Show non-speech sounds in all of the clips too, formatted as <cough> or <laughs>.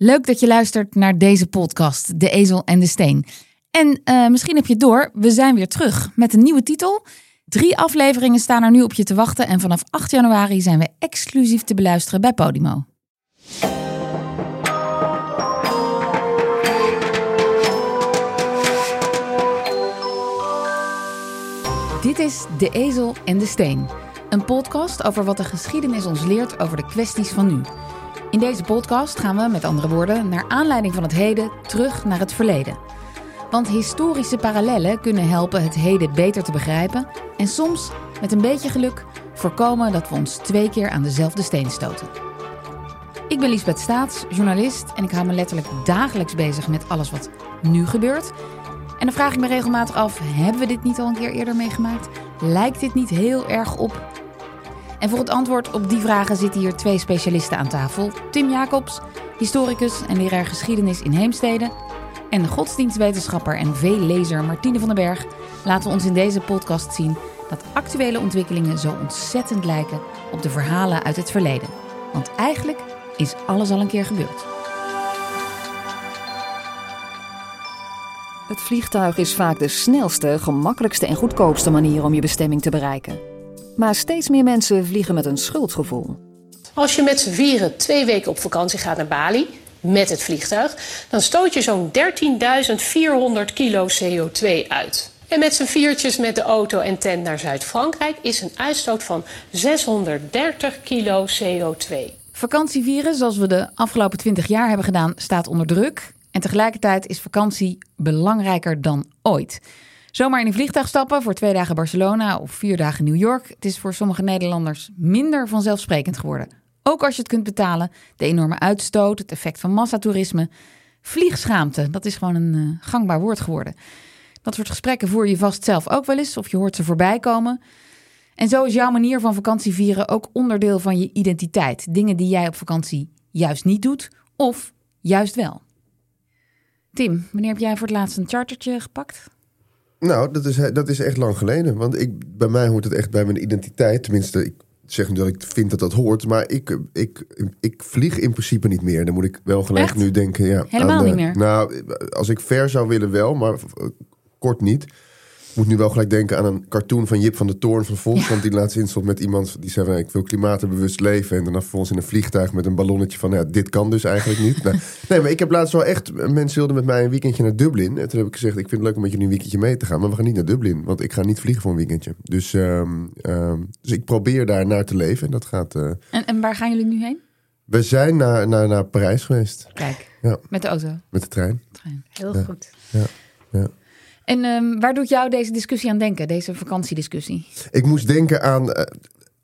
Leuk dat je luistert naar deze podcast, De Ezel en de Steen. En uh, misschien heb je door, we zijn weer terug met een nieuwe titel. Drie afleveringen staan er nu op je te wachten en vanaf 8 januari zijn we exclusief te beluisteren bij Podimo. Dit is De Ezel en de Steen. Een podcast over wat de geschiedenis ons leert over de kwesties van nu. In deze podcast gaan we, met andere woorden, naar aanleiding van het heden terug naar het verleden. Want historische parallellen kunnen helpen het heden beter te begrijpen en soms, met een beetje geluk, voorkomen dat we ons twee keer aan dezelfde steen stoten. Ik ben Liesbeth Staats, journalist en ik hou me letterlijk dagelijks bezig met alles wat nu gebeurt. En dan vraag ik me regelmatig af: hebben we dit niet al een keer eerder meegemaakt? Lijkt dit niet heel erg op en voor het antwoord op die vragen zitten hier twee specialisten aan tafel. Tim Jacobs, historicus en leraar geschiedenis in Heemstede. En de godsdienstwetenschapper en veellezer Martine van den Berg laten we ons in deze podcast zien dat actuele ontwikkelingen zo ontzettend lijken op de verhalen uit het verleden. Want eigenlijk is alles al een keer gebeurd. Het vliegtuig is vaak de snelste, gemakkelijkste en goedkoopste manier om je bestemming te bereiken. Maar steeds meer mensen vliegen met een schuldgevoel. Als je met z'n vieren twee weken op vakantie gaat naar Bali met het vliegtuig, dan stoot je zo'n 13.400 kilo CO2 uit. En met z'n viertjes met de auto en tent naar Zuid-Frankrijk is een uitstoot van 630 kilo CO2. Vakantievieren, zoals we de afgelopen 20 jaar hebben gedaan, staat onder druk. En tegelijkertijd is vakantie belangrijker dan ooit. Zomaar in een vliegtuig stappen voor twee dagen Barcelona of vier dagen New York. Het is voor sommige Nederlanders minder vanzelfsprekend geworden. Ook als je het kunt betalen. De enorme uitstoot, het effect van massatoerisme. Vliegschaamte, dat is gewoon een uh, gangbaar woord geworden. Dat soort gesprekken voer je vast zelf ook wel eens of je hoort ze voorbij komen. En zo is jouw manier van vakantie vieren ook onderdeel van je identiteit. Dingen die jij op vakantie juist niet doet of juist wel. Tim, wanneer heb jij voor het laatst een chartertje gepakt? Nou, dat is, dat is echt lang geleden. Want ik, bij mij hoort het echt bij mijn identiteit. Tenminste, ik zeg nu dat ik vind dat dat hoort. Maar ik, ik, ik vlieg in principe niet meer. Dan moet ik wel gelijk nu denken. Ja, Helemaal niet meer? Nou, als ik ver zou willen wel, maar kort niet moet nu wel gelijk denken aan een cartoon van Jip van de Toorn van Volkskrant. Ja. Die laatst instond met iemand die zei: Ik wil klimaatbewust leven. En dan volgens in een vliegtuig met een ballonnetje van: ja, Dit kan dus eigenlijk niet. nou, <laughs> nee, maar ik heb laatst wel echt. Mensen wilden met mij een weekendje naar Dublin. En toen heb ik gezegd: Ik vind het leuk om met jullie een weekendje mee te gaan. Maar we gaan niet naar Dublin. Want ik ga niet vliegen voor een weekendje. Dus, um, um, dus ik probeer daar naar te leven. En dat gaat. Uh... En, en waar gaan jullie nu heen? We zijn naar, naar, naar Parijs geweest. Kijk, ja. met de auto? Met de trein. trein. Heel ja. goed. Ja, ja. En um, waar doet jou deze discussie aan denken, deze vakantiediscussie? Ik moest denken aan, uh,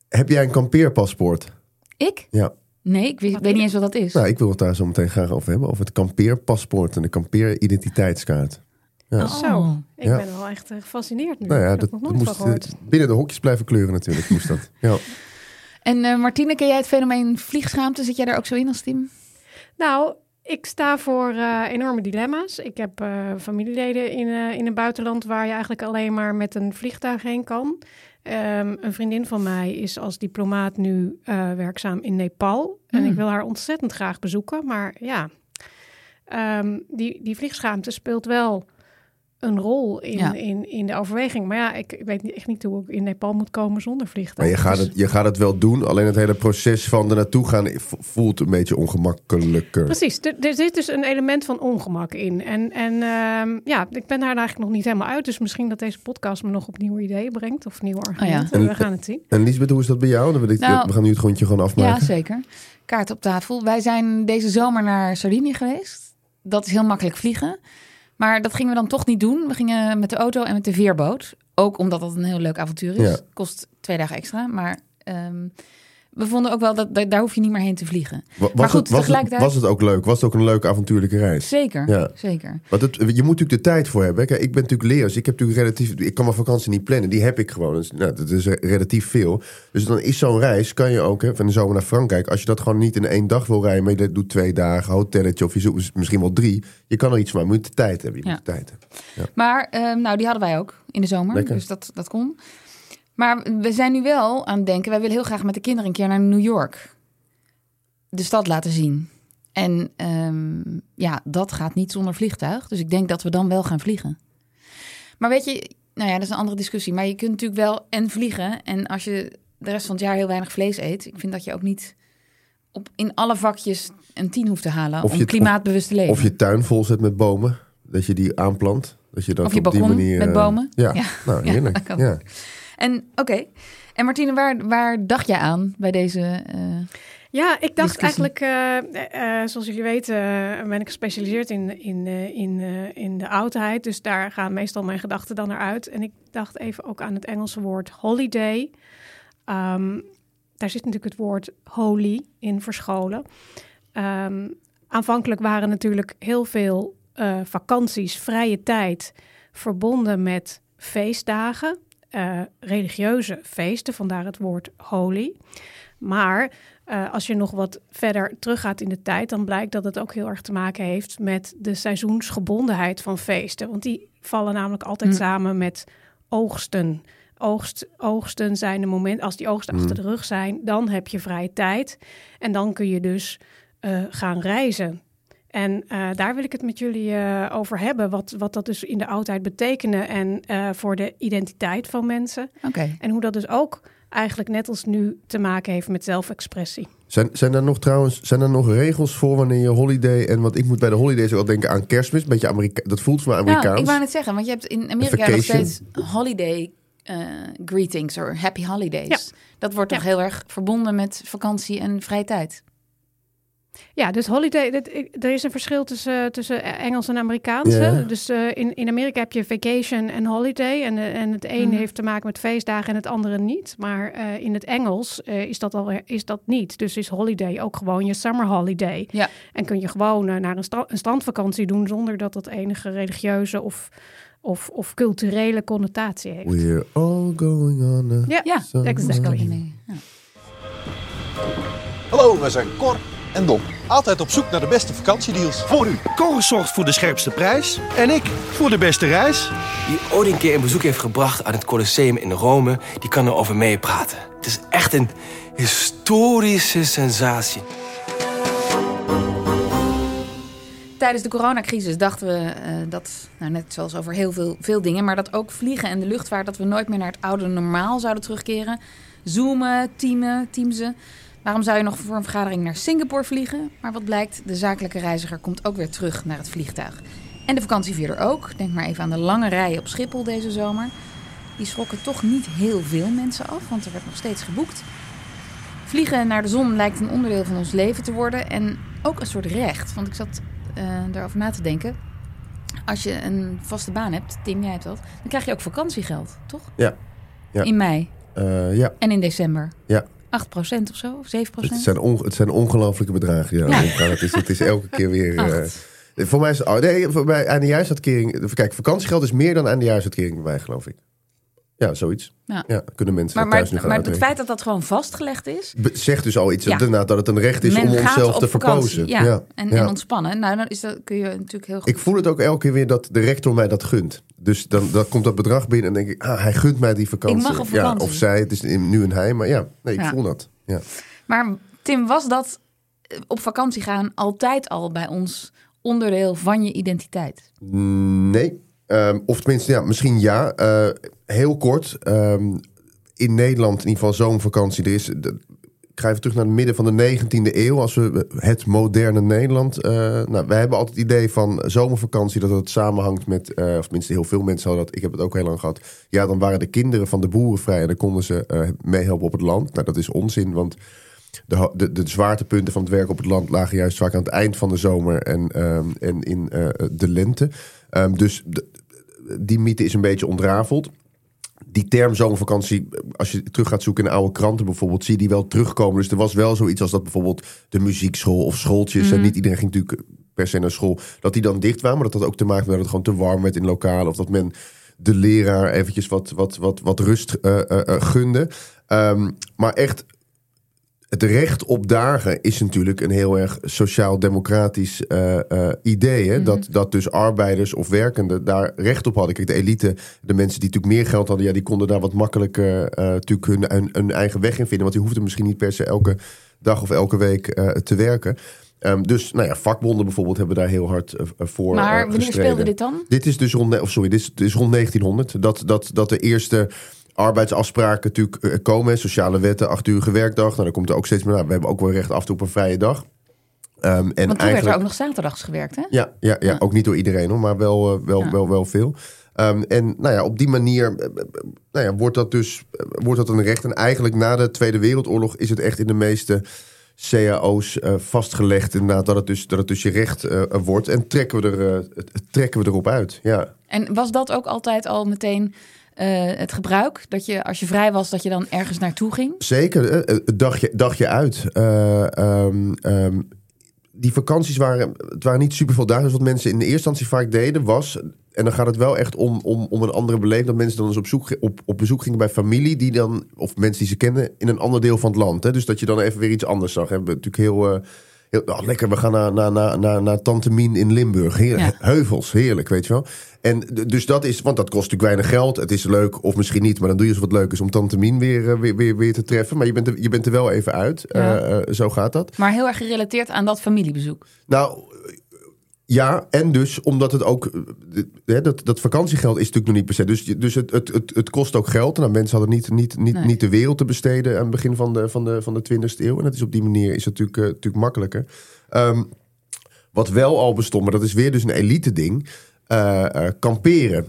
heb jij een kampeerpaspoort? Ik? Ja. Nee, ik weet, weet niet eens wat dat is. Nou, ik wil het daar zo meteen graag over hebben. Over het kampeerpaspoort en de kampeeridentiteitskaart. Ja. Oh, zo, ik ja. ben wel echt uh, gefascineerd nu. Nou ja, dat, moest uh, binnen de hokjes blijven kleuren natuurlijk. moest dat. Ja. En uh, Martine, ken jij het fenomeen vliegschaamte? Zit jij daar ook zo in als Tim? Nou, ik sta voor uh, enorme dilemma's. Ik heb uh, familieleden in, uh, in het buitenland waar je eigenlijk alleen maar met een vliegtuig heen kan. Um, een vriendin van mij is als diplomaat nu werkzaam in Nepal. En ik wil haar ontzettend graag bezoeken. Maar ja, um, die, die vliegschaamte speelt wel een rol in, Ja. in, in de overweging. Maar ja, ik, ik weet niet- echt niet hoe ik in Nepal moet komen zonder Maar vliegtuig. je gaat, Dus- het, je gaat het wel doen. Alleen het hele proces van er naartoe gaan voelt een beetje ongemakkelijker. Precies, er, er zit dus een element van ongemak in. En, en ehm, ja, ik ben daar eigenlijk nog niet helemaal uit. Dus misschien dat deze podcast me nog op nieuwe ideeën brengt. Of nieuwe argumenten. En- We gaan het zien. En Lisbeth, hoe is dat bij jou? Dan wil ik- Nou, we gaan nu het grondje gewoon Ja, afmaken. zeker. Kaart op tafel. Wij zijn deze zomer naar Sardinië geweest. Dat is heel makkelijk vliegen. Maar dat gingen we dan toch niet doen. We gingen met de auto en met de veerboot. Ook omdat dat een heel leuk avontuur is. Ja. Kost twee dagen extra. Maar ehm, we vonden ook wel dat daar hoef je niet meer heen te vliegen. Was, Maar goed, het, was, het, tegelijkertijd- was het ook leuk? Was het ook een leuke avontuurlijke reis? Zeker, Ja. zeker. Want het, je moet natuurlijk de tijd voor hebben. Kijk, ik ben natuurlijk leers. Ik heb natuurlijk relatief. Ik kan mijn vakantie niet plannen. Die heb ik gewoon. Dus, nou, dat is relatief veel. Dus dan is zo'n reis. Kan je ook hè, van de zomer naar Frankrijk. Als je dat gewoon niet in één dag wil rijden. Maar je doet twee dagen hotelletje. Of je zoekt misschien wel drie. Je kan er iets van. Maar je moet de tijd hebben. Je Ja. moet de tijd hebben. Maar ehm, nou, die hadden wij ook in de zomer. Lekker. Dus dat, dat kon. Maar we zijn nu wel aan het denken... wij willen heel graag met de kinderen een keer naar New York. De stad laten zien. En ehm, ja, dat gaat niet zonder vliegtuig. Dus ik denk dat we dan wel gaan vliegen. Maar weet je, nou ja, dat is een andere discussie. Maar je kunt natuurlijk wel en vliegen. En als je de rest van het jaar heel weinig vlees eet, ik vind dat je ook niet op, in alle vakjes een tien hoeft te halen Of om je- klimaatbewust te leven. Of je tuin vol zet met bomen. Dat je die aanplant. Dat je dat Of je op die manier... met eh, bomen. Ja, Ja. nou Ja, heerlijk. dat kan Ja. En oké. En Martine, waar, waar dacht jij aan bij deze? eh, Ja, ik dacht discussie. eigenlijk, eh, eh, zoals jullie weten, ben ik gespecialiseerd in, in, in, in de oudheid. Dus daar gaan meestal mijn gedachten dan naar uit. En ik dacht even ook aan het Engelse woord holiday. Ehm, daar zit natuurlijk het woord holy in verscholen. Ehm, aanvankelijk waren natuurlijk heel veel vakanties, vrije tijd, verbonden met feestdagen, eh, religieuze feesten, vandaar het woord holy. Maar eh, als je nog wat verder teruggaat in de tijd, dan blijkt dat het ook heel erg te maken heeft met de seizoensgebondenheid van feesten. Want die vallen namelijk altijd Hm. samen met oogsten. Oogst, oogsten zijn de moment, als die oogsten achter de rug zijn, dan heb je vrije tijd. En dan kun je dus eh, gaan reizen. En eh, daar wil ik het met jullie eh, over hebben. Wat, wat dat dus in de oudheid betekende en eh, voor de identiteit van mensen. Oké. En hoe dat dus ook eigenlijk net als nu te maken heeft met zelfexpressie. Zijn, zijn er nog trouwens zijn er nog regels voor wanneer je holiday... En want ik moet bij de holidays ook al denken aan kerstmis. Een beetje Amerika dat voelt voor mij Amerikaans. Nou, ik wou net zeggen, want je hebt in Amerika nog steeds holiday eh, greetings of happy holidays. Ja. Dat wordt toch Ja. heel erg verbonden met vakantie en vrije tijd. Ja, dus holiday, dat, er is een verschil tussen, tussen Engels en Amerikaans. Dus eh, in, in Amerika heb je vacation en holiday. En, eh, en het een Mhm. heeft te maken met feestdagen en het andere niet. Maar eh, in het Engels eh, is, dat al, is dat niet. Dus is holiday ook gewoon je summer holiday. Ja. En kun je gewoon naar een, stra- een strandvakantie doen zonder dat dat enige religieuze of, of, of culturele connotatie heeft. We're all going on a... Ja, Ja, Summer exactly. Ja. Hallo, wij zijn Cor en Don. Altijd op zoek naar de beste vakantiedeals. Voor u. Cor zorgt voor de scherpste prijs. En ik voor de beste reis. Wie ooit een keer een bezoek heeft gebracht aan het Colosseum in Rome, die kan erover meepraten. Het is echt een historische sensatie. Tijdens de coronacrisis dachten we eh, dat, nou net zoals over heel veel, veel dingen, maar dat ook vliegen en de luchtvaart, dat we nooit meer naar het oude normaal zouden terugkeren. Zoomen, teamen, teamsen. Waarom zou je nog voor een vergadering naar Singapore vliegen? Maar wat blijkt, de zakelijke reiziger komt ook weer terug naar het vliegtuig. En de vakantievierder ook. Denk maar even aan de lange rijen op Schiphol deze zomer. Die schrokken toch niet heel veel mensen af, want er werd nog steeds geboekt. Vliegen naar de zon lijkt een onderdeel van ons leven te worden en ook een soort recht. Want ik zat eh daarover na te denken. Als je een vaste baan hebt, Tim, jij hebt dat, dan krijg je ook vakantiegeld, toch? Ja. Ja. In mei Eh, ja, en in december. ja. 8% of zo, of 7%? Het zijn, on, het zijn ongelooflijke bedragen. Ja. Ja. omgaan. Het, is, het is elke keer weer... <laughs> eh, voor mij is het... Oh, nee, voor mij aan de juisuitkering... Kijk, vakantiegeld is meer dan aan de juisuitkering bij mij, geloof ik. Ja, zoiets. Ja. Ja, kunnen mensen Maar, dat maar, thuis nu gaan maar het uitrekenen. feit dat dat gewoon vastgelegd is. Be- Zegt dus al iets. Ja. Inderdaad, dat het een recht is men om onszelf te verpozen. Ja, En, ja. en ontspannen. Nou, dan is dat, kun je natuurlijk heel goed. Ik voel het ook elke keer weer dat de rector mij dat gunt. Dus dan, dan komt dat bedrag binnen en denk ik, ah, hij gunt mij die vakantie. Ik mag op vakantie. Ja, of zij, het is nu een hij, maar ja, nee, ik Ja. voel dat. Ja. Maar Tim, was dat eh, op vakantie gaan altijd al bij ons onderdeel van je identiteit? Nee, Ehm, of tenminste, ja, misschien ja. Eh, heel kort, ehm, in Nederland, in ieder geval zomervakantie, er is... De, ik terug naar het midden van de 19e eeuw, als we het moderne Nederland. eh nou, wij hebben altijd het idee van zomervakantie dat het samenhangt met, eh, of tenminste heel veel mensen hadden dat. Ik heb het ook heel lang gehad. Ja, dan waren de kinderen van de boeren vrij en dan konden ze eh, meehelpen op het land. Nou, dat is onzin, want de, de, de zwaartepunten van het werk op het land lagen juist vaak aan het eind van de zomer en, ehm, en in de lente. Ehm, dus die mythe is een beetje ontrafeld. Die term zomervakantie, als je terug gaat zoeken in oude kranten bijvoorbeeld, zie je die wel terugkomen. Dus er was wel zoiets als dat bijvoorbeeld de muziekschool of schooltjes, en niet iedereen ging natuurlijk per se naar school, dat die dan dicht waren. Maar dat had ook te maken met dat het gewoon te warm werd in lokalen. Of dat men de leraar eventjes wat, wat, wat, wat rust eh, eh, eh, gunde. Ehm, maar echt het recht op dagen is natuurlijk een heel erg sociaal-democratisch eh, eh, idee. Hè? dat, dat dus arbeiders of werkenden daar recht op hadden. Kijk, de elite, de mensen die natuurlijk meer geld hadden, ja, die konden daar wat makkelijker eh, natuurlijk hun, hun, hun eigen weg in vinden. Want die hoefden misschien niet per se elke dag of elke week te werken. Ehm, dus nou ja, vakbonden bijvoorbeeld hebben daar heel hard voor Maar wanneer gestreden. speelde dit dan? Dit is dus rond, of sorry, dit is, dit is rond 1900. Dat, dat, dat de eerste arbeidsafspraken natuurlijk eh, komen. Sociale wetten, acht uur werkdag. Nou, dan komt er ook steeds meer. Nou, we hebben ook wel recht af en toe op een vrije dag. Ehm, en Want toen werd er ook nog zaterdags gewerkt, hè? ja, ja, ja, Ja. ook niet door iedereen hoor, maar wel, eh, wel, Ja. wel, wel veel. Ehm, en nou ja, op die manier eh, nou ja, wordt dat dus wordt dat een recht. En eigenlijk na de Tweede Wereldoorlog is het echt in de meeste cao's eh, vastgelegd inderdaad dat het dus, dat het dus je recht wordt. En trekken we, er, trekken we erop uit. Ja. En was dat ook altijd al meteen eh, het gebruik? Dat je als je vrij was, dat je dan ergens naartoe ging? Zeker, eh, het dagje, dagje uit. Eh, ehm, ehm, die vakanties waren, het waren niet super veel dagen. Dus wat mensen in de eerste instantie vaak deden was... en dan gaat het wel echt om, om, om een andere beleving... dat mensen dan eens op, zoek, op, op bezoek gingen bij familie... die dan, of mensen die ze kennen, in een ander deel van het land. Hè? Dus dat je dan even weer iets anders zag. Hè? We hebben natuurlijk eh, heel oh, lekker, we gaan naar, naar, naar, naar, naar Tante Mien in Limburg. Heer, Ja. Heuvels, heerlijk, weet je wel. En dus dat is, want dat kost natuurlijk weinig geld. Het is leuk, of misschien niet, maar dan doe je eens wat leuk is om Tante Mien weer, eh, weer, weer, weer te treffen. Maar je bent er, je bent er wel even uit. Ja. Eh, eh, zo gaat dat. Maar heel erg gerelateerd aan dat familiebezoek. Nou, ja, en dus omdat het ook. eh, Hè, dat, dat vakantiegeld is natuurlijk nog niet per se. Dus, dus het, het, het, het kost ook geld. Nou, mensen hadden niet, niet, niet, Nee. niet de wereld te besteden aan het begin van de, van de, van de 20e eeuw. En dat is op die manier is het natuurlijk, eh, natuurlijk makkelijker. Ehm, wat wel al bestond, maar dat is weer dus een elite ding. eh, kamperen.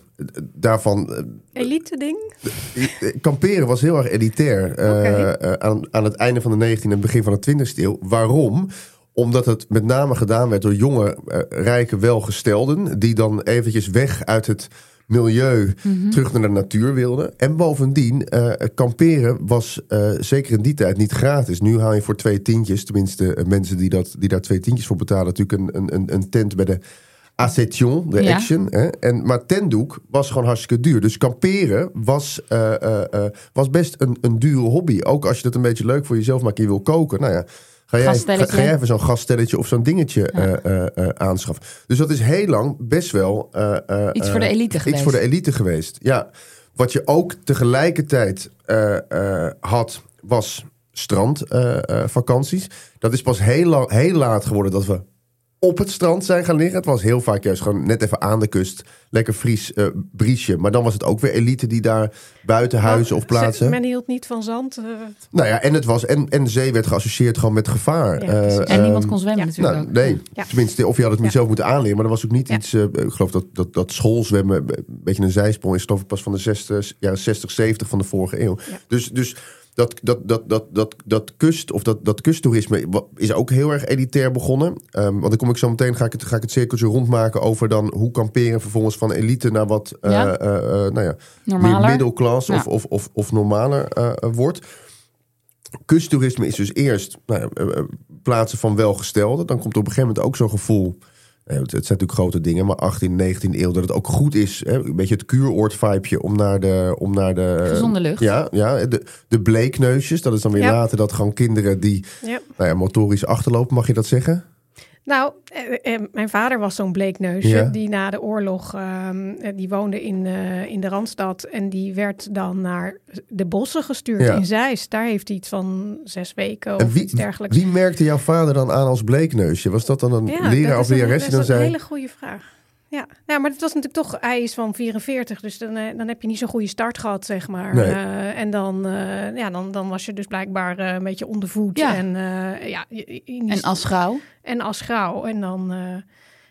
Daarvan. Elite ding? Kamperen was heel erg elitair aan, aan het einde van de 19e en begin van de 20e eeuw. Waarom? Omdat het met name gedaan werd door jonge, eh, rijke welgestelden... die dan eventjes weg uit het milieu terug naar de natuur wilden. En bovendien, eh, kamperen was eh, zeker in die tijd niet gratis. Nu haal je voor twee tientjes, tenminste mensen die, dat, die daar twee tientjes voor betalen... natuurlijk een, een, een, tent bij de Accession, de Ja. Action. Hè? En, maar tentdoek was gewoon hartstikke duur. Dus kamperen was, was best een, een dure hobby. Ook als je dat een beetje leuk voor jezelf maakt en je wil koken. Nou ja, ga jij, ga, Gaststelletje. ga jij even zo'n gaststelletje of zo'n dingetje eh, eh, eh, aanschaffen. Dus dat is heel lang best wel... Iets voor de elite geweest. Iets voor de elite geweest, ja. Wat je ook tegelijkertijd had, was strandvakanties. dat is pas heel, lang, heel laat geworden dat we op het strand zijn gaan liggen. Het was heel vaak juist gewoon net even aan de kust. Lekker Fries eh briesje. Maar dan was het ook weer elite die daar buiten huizen of plaatsen. Men hield niet van zand. eh, Nou ja, en het was en, en de zee werd geassocieerd gewoon met gevaar. Ja. Eh, En niemand ehm, kon zwemmen ja. natuurlijk nou, ook. nee, Ja. tenminste, of je had het Ja. zelf moeten aanleren. Maar dat was ook niet Ja. iets. eh, ik geloof dat, dat, dat schoolzwemmen, een beetje een zijsprong is, geloof ik pas van de 60, jaren 60, 70 van de vorige eeuw. Ja. Dus, dus dat, dat, dat, dat, dat, dat kust of dat, dat kusttoerisme is ook heel erg elitair begonnen. Ehm, want dan kom ik zo meteen, ga ik het, ga ik het cirkeltje rondmaken over dan hoe kamperen vervolgens van elite naar wat eh, Ja. eh, eh, nou ja, meer middelklas Ja. of, of, of, of normaler wordt. Kusttoerisme is dus eerst nou plaatsen van welgestelden. Dan komt er op een gegeven moment ook zo'n gevoel. Eh, Het, het zijn natuurlijk grote dingen, maar 18, 19 eeuw, dat het ook goed is. Hè, een beetje het kuuroord-vibeje om naar de. Om naar de Gezonde lucht. Ja, ja de, de bleekneusjes. Dat is dan weer Ja. later dat gewoon kinderen die ja. nou ja, motorisch achterlopen, mag je dat zeggen? Nou, eh, eh, mijn vader was zo'n bleekneusje Ja. die na de oorlog, ehm, eh, die woonde in, eh, in de Randstad en die werd dan naar de bossen gestuurd Ja. in Zeist. Daar heeft hij iets van zes weken En of wie, iets dergelijks. wie merkte jouw vader dan aan als bleekneusje? Was dat dan een Ja, leraar dat of is een- lerares dan Dat is een zei... hele goede vraag. Ja. ja, maar het was natuurlijk toch, hij is van 44, dus dan, eh, dan heb je niet zo'n goede start gehad, zeg maar. Nee. Eh, en dan, eh, ja, dan, dan was je dus blijkbaar eh, een beetje ondervoed. Ja. En, eh, ja, En als grauw. en als grauw. En dan eh,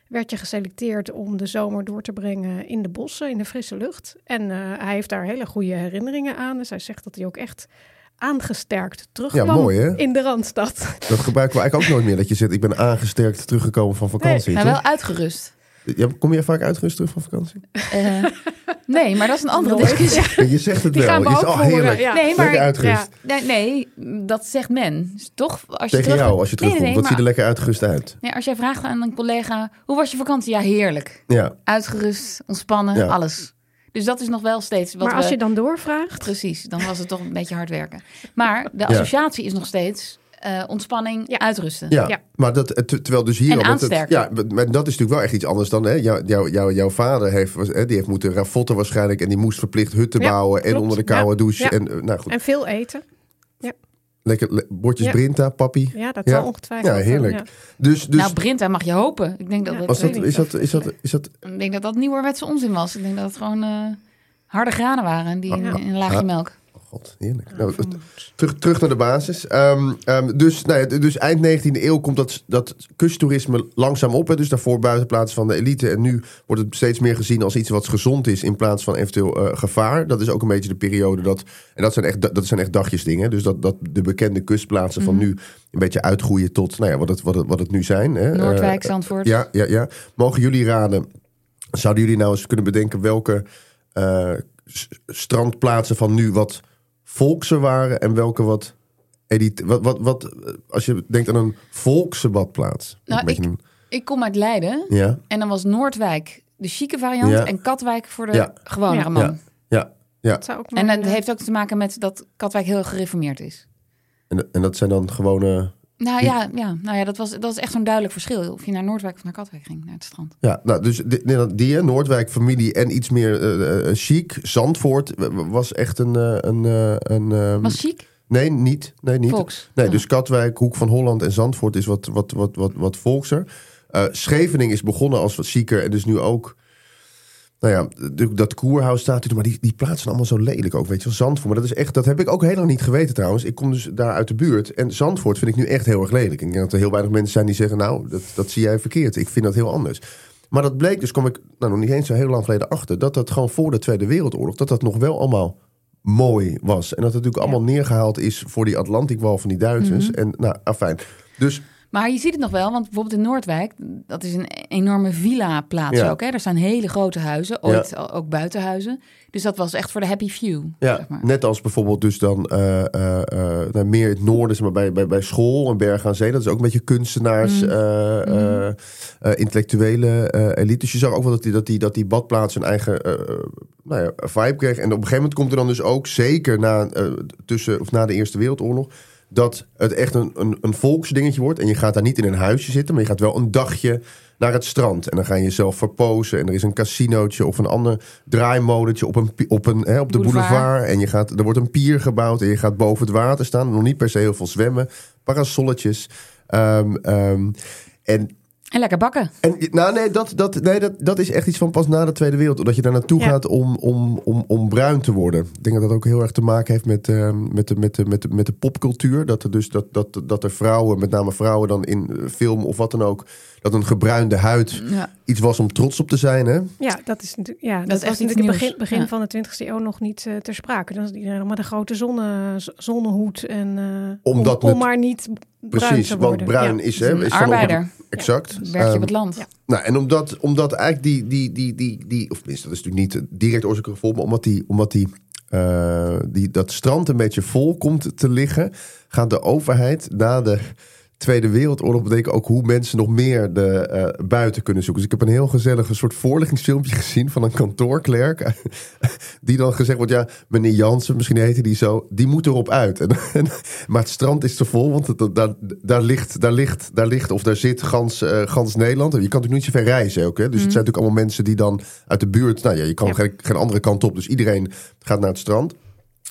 werd je geselecteerd om de zomer door te brengen in de bossen, in de frisse lucht. En eh, hij heeft daar hele goede herinneringen aan. Dus hij zegt dat hij ook echt aangesterkt terugkwam Ja, mooi, hè? in de Randstad. Dat gebruiken we eigenlijk ook nooit meer. Dat je zegt, ik ben aangesterkt teruggekomen van vakantie. Maar toch? wel uitgerust. Ja, kom je vaak uitgerust terug van vakantie? Eh, nee, maar dat is een andere Nooit. discussie. Ja, Je zegt het Die wel. gaan we je ook zegt, oh, voeren, heerlijk. ja. Nee, maar Lekker uitgerust. ja. Nee, nee, dat zegt men. Dus toch, als je Tegen terug... jou, als je terugkomt. nee, nee, Wat ziet er lekker uitgerust uit? Nee, als jij vraagt aan een collega, hoe was je vakantie? Ja, heerlijk. Ja, Uitgerust, ontspannen, Ja. alles. Dus dat is nog wel steeds wat maar als we- je dan doorvraagt, Precies, dan was het toch een beetje hard werken. Maar de associatie is nog steeds eh, ontspanning, Ja. uitrusten. ja. Ja. maar dat, het- terwijl dus hier... En het- ja, maar dat is natuurlijk wel echt iets anders dan... Hè, jouw, jouw, jouw, jouw vader heeft, was- hè, die heeft moeten ravotten waarschijnlijk... en die moest verplicht hutten Ja, bouwen en onder de koude Ja, douche. ja. En, eh, nou goed, en veel eten. Lekker le- bordjes Ja. Brinta, papi. Ja, dat Ja. zal ongetwijfeld. Ja, heerlijk. Ja. Dus, dus nou, Brinta mag je hopen. Ik denk dat Ja. dat, was dat, is, dat, is, dat, is dat... Ik denk dat dat nieuwerwetse onzin was. Ik denk dat het gewoon eh, harde granen waren die in, in een laagje Ja. melk. God, heerlijk. Nou, terug, terug naar de basis. Ehm, ehm, dus, nou ja, dus eind 19e eeuw komt dat, dat kusttoerisme langzaam op. Hè. Dus daarvoor buitenplaats van de elite. En nu wordt het steeds meer gezien als iets wat gezond is... in plaats van eventueel eh, gevaar. Dat is ook een beetje de periode dat... En dat zijn echt, dat zijn echt dagjesdingen. Dus dat, dat de bekende kustplaatsen van nu... een beetje uitgroeien tot nou ja, wat, het, wat, het, wat het nu zijn. Hè. Noordwijk, Eh, Zandvoort. ja, ja, ja. Mogen jullie raden... Zouden jullie nou eens kunnen bedenken welke eh, strandplaatsen van nu wat volkse waren en welke wat edit wat, wat, wat als je denkt aan een volkse badplaats. Nou, een beetje ik- een- Ik kom uit Leiden ja, en dan was Noordwijk de chique variant Ja. en Katwijk voor de Ja. Ja. man. ja, ja, ja. Dat zou ook En dat heeft ook te maken met dat Katwijk heel gereformeerd is. En, en dat zijn dan gewone. Nou ja, ja, nou ja dat, was, dat is echt zo'n duidelijk verschil. Of je naar Noordwijk of naar Katwijk ging, naar het strand. Ja, nou, dus die, Noordwijk familie en iets meer eh, chic. Zandvoort was echt een. een, een ehm, Was chic? Nee, niet. Nee, niet. Volks. Nee, Oh. dus Katwijk, Hoek van Holland en Zandvoort is wat, wat, wat, wat, wat volkser. Eh Scheveningen is begonnen als wat zieker en dus nu ook. Nou ja, de- dat koerhuis staat er, maar die, die plaatsen allemaal zo lelijk ook, weet je wel. Zandvoort, maar dat is echt, dat heb ik ook heel lang niet geweten trouwens. Ik kom dus daar uit de buurt en Zandvoort vind ik nu echt heel erg lelijk. Ik denk dat er heel weinig mensen zijn die zeggen, nou, dat, dat zie jij verkeerd. Ik vind dat heel anders. Maar dat bleek, dus kom ik nou, nog niet eens zo heel lang geleden achter, dat dat gewoon voor de Tweede Wereldoorlog, dat dat nog wel allemaal mooi was. En dat het natuurlijk allemaal neergehaald is voor die Atlantikwal van die Duitsers. Mhm. En nou, afijn. Dus Maar je ziet het nog wel, want bijvoorbeeld in Noordwijk, dat is een enorme villa-plaats Ja. ook. Hè? Er staan hele grote huizen, ooit ook buitenhuizen. Dus dat was echt voor de happy few. ja, zeg maar. net als bijvoorbeeld dus dan eh, eh, eh, nou, meer in het noorden, zeg maar bij, bij, bij school en Bergen aan Zee. Dat is ook een beetje kunstenaars, eh, eh, intellectuele elite. Dus je zag ook wel dat die, dat die, dat die badplaats een eigen nou ja, vibe kreeg. En op een gegeven moment komt er dan dus ook, zeker na, tussen, of na de Eerste Wereldoorlog... dat het echt een, een, een volksdingetje wordt. En je gaat daar niet in een huisje zitten, maar je gaat wel een dagje naar het strand. En dan ga je jezelf verpozen. En er is een casinootje of een ander draaimodetje op, een, op, een, hè, op de Boulevard. boulevard. En je gaat, er wordt een pier gebouwd en je gaat boven het water staan. Nog niet per se heel veel zwemmen. Parasolletjes. Ehm, en En lekker bakken. en, nou, nee, dat, dat, nee dat, dat is echt iets van pas na de Tweede Wereldoorlog. Dat je daar naartoe Ja. gaat om, om, om, om bruin te worden. Ik denk dat dat ook heel erg te maken heeft met, ehm, met, de, met, de, met, de, met de popcultuur. Dat er dus dat, dat, dat er vrouwen, met name vrouwen dan in eh, film of wat dan ook... dat een gebruinde huid Ja. iets was om trots op te zijn. Hè? Ja, dat is natuurlijk, ja, dat, is was natuurlijk nieuws. begin, begin Ja. van de 20e eeuw nog niet eh, ter sprake. Dan is iedereen nog met een grote zonne, zonnehoed en eh, Omdat om, om het- maar niet bruin Precies, te want bruin Ja. is... Hè, is op- arbeider. exact. Werk je Ehm, op het land. ja. Nou, en omdat, omdat eigenlijk die, die, die, die, die, of tenminste, dat is natuurlijk niet direct oorzaak gevolg, maar omdat, die, omdat die, eh, die, dat strand een beetje vol komt te liggen, gaat de overheid na de Tweede Wereldoorlog betekent ook hoe mensen nog meer de eh, buiten kunnen zoeken. Dus ik heb een heel gezellig een soort voorlichtingsfilmpje <laughs> gezien van een kantoorklerk. <laughs> Die dan gezegd wordt, ja, meneer Jansen, misschien heette die zo, die moet erop uit. <laughs> En, en- maar het strand is te vol, want het, dat- daar, daar, ligt, daar, ligt, daar ligt of daar zit gans, eh, gans Nederland. Je kan natuurlijk niet zo ver reizen ook. Hè? Dus het zijn natuurlijk allemaal mensen die dan uit de buurt, nou ja, je kan Ja. geen, geen andere kant op. Dus iedereen gaat naar het strand.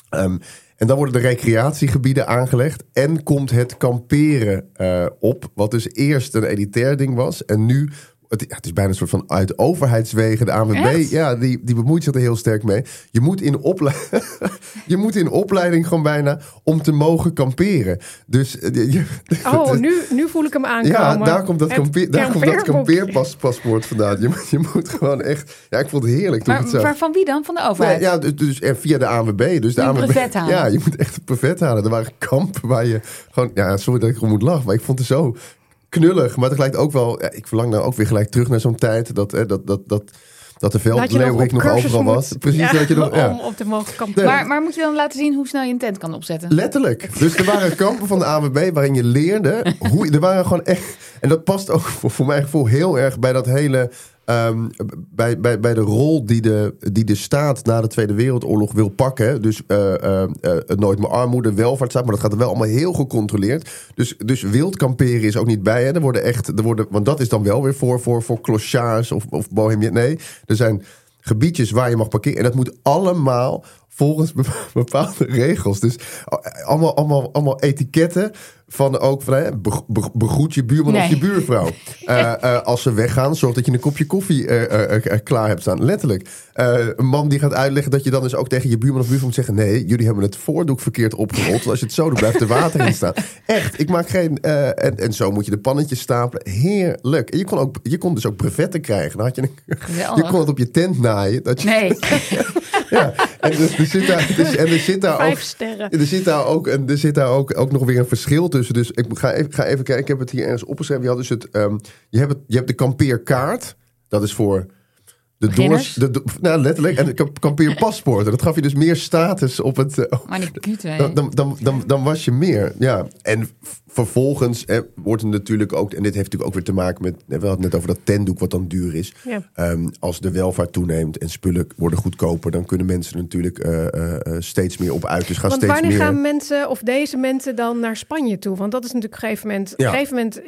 Ehm, en dan worden de recreatiegebieden aangelegd. En komt het kamperen eh, op. Wat dus eerst een elitair ding was. En nu, het, het is bijna een soort van uit overheidswegen. De ANWB, Echt? ja, die, die bemoeit zich er heel sterk mee. Je moet, in ople- <laughs> je moet in opleiding gewoon bijna om te mogen kamperen. Dus eh, je, Oh, <laughs> nu, nu voel ik hem aankomen. ja, daar komt dat, kampeer, daar komt dat kampeerpaspoort vandaan. Je, moet- je moet gewoon echt... Ja, ik vond het heerlijk toen Maar, het maar van wie dan? Van de Nee, overheid? ja, dus, dus en via de ANWB. Dus de je ANWB brevet halen? Ja, je moet echt een brevet halen. Er waren kampen waar je gewoon... Ja, sorry dat ik erom moet lachen, maar ik vond het zo knullig. Maar tegelijk ook wel... Ja, ik verlang nou ook weer gelijk terug naar zo'n tijd... dat, hè, dat, dat, dat, dat de nog veldleeuwerik nog, cursus overal moet. was. Precies, Ja, dat je nog... <laughs> Ja. Om op mogen kamperen. Nee. Maar, maar moet je dan laten zien hoe snel je een tent kan opzetten? Letterlijk. Dus er waren kampen van de AWB waarin je leerde hoe er waren gewoon echt. En dat past ook voor, voor mijn gevoel heel erg bij dat hele. Ehm, bij, bij, bij de rol die de, die de staat na de Tweede Wereldoorlog wil pakken. Dus eh, eh, eh, nooit meer armoede, welvaartsstaat. Maar dat gaat er wel allemaal heel gecontroleerd. Dus, dus wild kamperen is ook niet bij. Hè. Er worden echt, er worden, want dat is dan wel weer voor, voor, voor clochards of, of bohemien. Nee, er zijn gebiedjes waar je mag parkeren. En dat moet allemaal volgens be- <laughs> bepaalde regels. Dus allemaal, allemaal, allemaal etiketten van ook van hè, be- be- begroet je buurman of je buurvrouw. <laughs> Eh, eh, als ze weggaan, zorg dat je een kopje koffie eh, klaar hebt staan. Letterlijk. Een man die gaat uitleggen dat je dan dus ook tegen je buurman of buurvrouw moet zeggen: nee, jullie hebben het voordoek verkeerd opgerold. Want als je het zo doet, blijft er water in staan. <laughs> Echt, ik maak geen. en, en zo moet je de pannetjes stapelen. Heerlijk. En je kon, ook, je kon dus ook brevetten krijgen. Dan had je, een, je kon het op je tent naaien. Dat je, Nee. <laughs> ja, en dus, er zit daar, dus, en er zit daar ook. Vijf sterren. Er zit daar ook, en er zit daar ook, ook nog weer een verschil tussen. Dus ik ga even, ga even kijken. Ik heb het hier ergens opgeschreven. Je, had dus het, ehm, je, hebt het, je hebt de kampeerkaart. Dat is voor de doors. De, nou, letterlijk. En de kamp- kampeerpaspoort. En dat gaf je dus meer status op het. eh, Maar cute, dan, dan, dan, dan, dan was je meer. Ja. En vervolgens eh, wordt het natuurlijk ook. En dit heeft natuurlijk ook weer te maken met. We hadden het net over dat tentdoek, wat dan duur is. Ja. Ehm, als de welvaart toeneemt en spullen worden goedkoper, dan kunnen mensen natuurlijk eh, eh, eh, steeds meer op uit. Dus gaan Want steeds wanneer meer. gaan mensen of deze mensen dan naar Spanje toe? Want dat is natuurlijk op een gegeven moment. Ja. Op een gegeven moment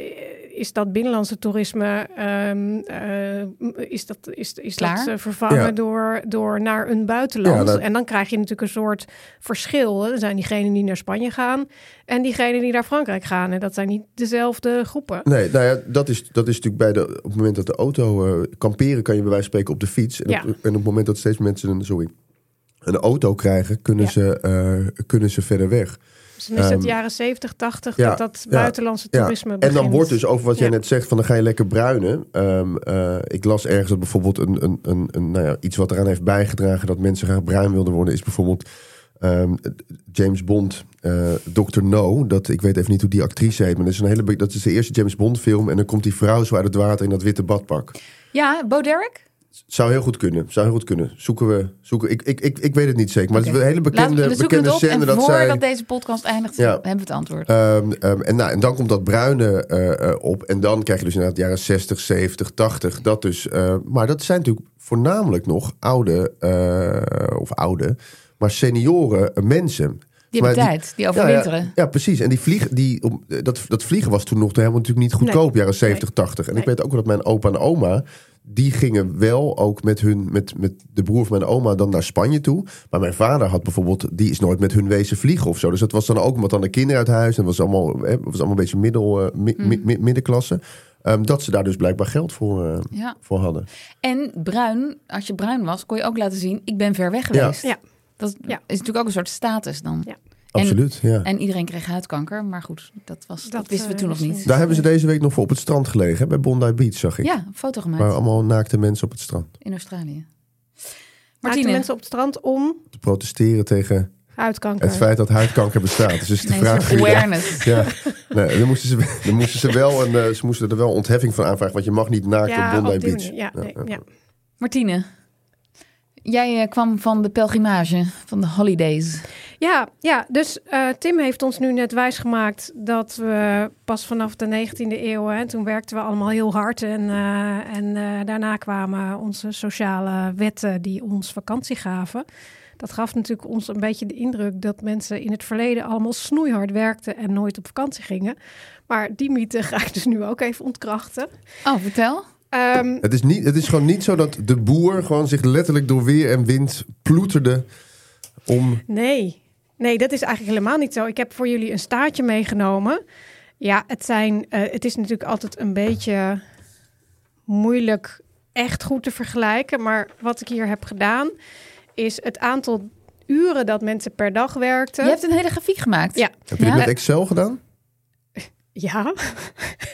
is dat binnenlandse toerisme ehm, eh, is dat, is, is dat Klaar? eh, vervangen Ja. door, door naar een buitenland. Ja, dat- En dan krijg je natuurlijk een soort verschil. Er zijn diegenen die naar Spanje gaan en diegenen die naar Frankrijk gaan. En dat zijn niet dezelfde groepen. Nee, nou ja, dat is, dat is natuurlijk bij de, op het moment dat de auto eh, kamperen, kan je bij wijze van spreken op de fiets. En, Ja. op, en op het moment dat steeds mensen een, sorry, een auto krijgen, kunnen, Ja. ze, eh, kunnen ze verder weg. Dan is het Ehm, jaren 70, 80 ja, dat dat ja, buitenlandse Ja. toerisme En begint. dan wordt dus over wat jij Ja. net zegt, van dan ga je lekker bruinen. Ehm, eh, ik las ergens dat bijvoorbeeld een, een, een, een, nou ja, iets wat eraan heeft bijgedragen dat mensen graag bruin wilden worden, is bijvoorbeeld ehm, James Bond, eh Dr. No. Dat, ik weet even niet hoe die actrice heet, maar dat is, een hele, dat is de eerste James Bond film. En dan komt die vrouw zo uit het water in dat witte badpak. Ja, Bo Derek? Zou heel goed kunnen. Zou heel goed kunnen. Zoeken we. Zoeken, ik, ik, ik, ik weet het niet zeker. Maar het is een hele bekende, zoeken bekende scène en dat voordat zij. deze podcast eindigt, Ja. hebben we het antwoord. Ehm, ehm, en, nou, en dan komt dat bruine eh, eh, op. En dan krijg je dus inderdaad jaren 60, 70, 80. Dat dus. eh, maar dat zijn natuurlijk voornamelijk nog oude. of oude. Maar senioren mensen. Die Maar hebben tijd, die Ja, overwinteren. Ja, ja, precies. En die vliegen, die, om- dat, dat vliegen was toen nog helemaal natuurlijk niet goedkoop, Nee. jaren 70, 80. En ik weet ook wel dat mijn opa en oma, die gingen wel ook met hun, met, met de broer van mijn oma dan naar Spanje toe. Maar mijn vader had bijvoorbeeld, die is nooit met hun wezen vliegen of zo. Dus dat was dan ook, want dan de kinderen uit huis. En dat was allemaal, hè, was allemaal een beetje middel, eh, mi- Mm. mi- mi- middenklasse. Ehm, dat ze daar dus blijkbaar geld voor, eh, Ja. voor hadden. En bruin, als je bruin was, kon je ook laten zien, ik ben ver weg geweest. Ja. Dat Ja. is natuurlijk ook een soort status dan. Ja. Absoluut, ja. En iedereen kreeg huidkanker, maar goed, dat, was, dat, Dat, wisten we eh, toen nog niet. Daar hebben ze deze week nog voor op het strand gelegen, hè, bij Bondi Beach, zag ik. Ja, een foto gemaakt Waar allemaal naakte mensen op het strand. in Australië. Martine, mensen op het strand om Te protesteren tegen huidkanker. Het feit dat huidkanker bestaat. Dus is de nee, vraag. awareness. <laughs> Ja, nee, dan moesten ze, dan moesten ze wel een, eh, ze moesten er wel ontheffing van aanvragen, want je mag niet naakt ja, op Bondi op Beach. Ja, nee, ja. Martine, jij eh, kwam van de pelgrimage, van de holidays. Ja, ja, dus eh, Tim heeft ons nu net wijsgemaakt dat we pas vanaf de 19e eeuw, hè, toen werkten we allemaal heel hard. En, eh, en daarna kwamen onze sociale wetten die ons vakantie gaven. Dat gaf natuurlijk ons een beetje de indruk dat mensen in het verleden allemaal snoeihard werkten en nooit op vakantie gingen. Maar die mythe ga ik dus nu ook even ontkrachten. Oh, vertel. Ehm, Het is, niet, het is gewoon niet zo dat de boer gewoon zich letterlijk door weer en wind ploeterde om... Nee, nee, dat is eigenlijk helemaal niet zo. Ik heb voor jullie een staartje meegenomen. Ja, het, zijn, eh, het is natuurlijk altijd een beetje moeilijk echt goed te vergelijken. Maar wat ik hier heb gedaan, is het aantal uren dat mensen per dag werkten. Je hebt een hele grafiek gemaakt. Ja. Heb je Ja. dit met Excel gedaan? <laughs> Ja,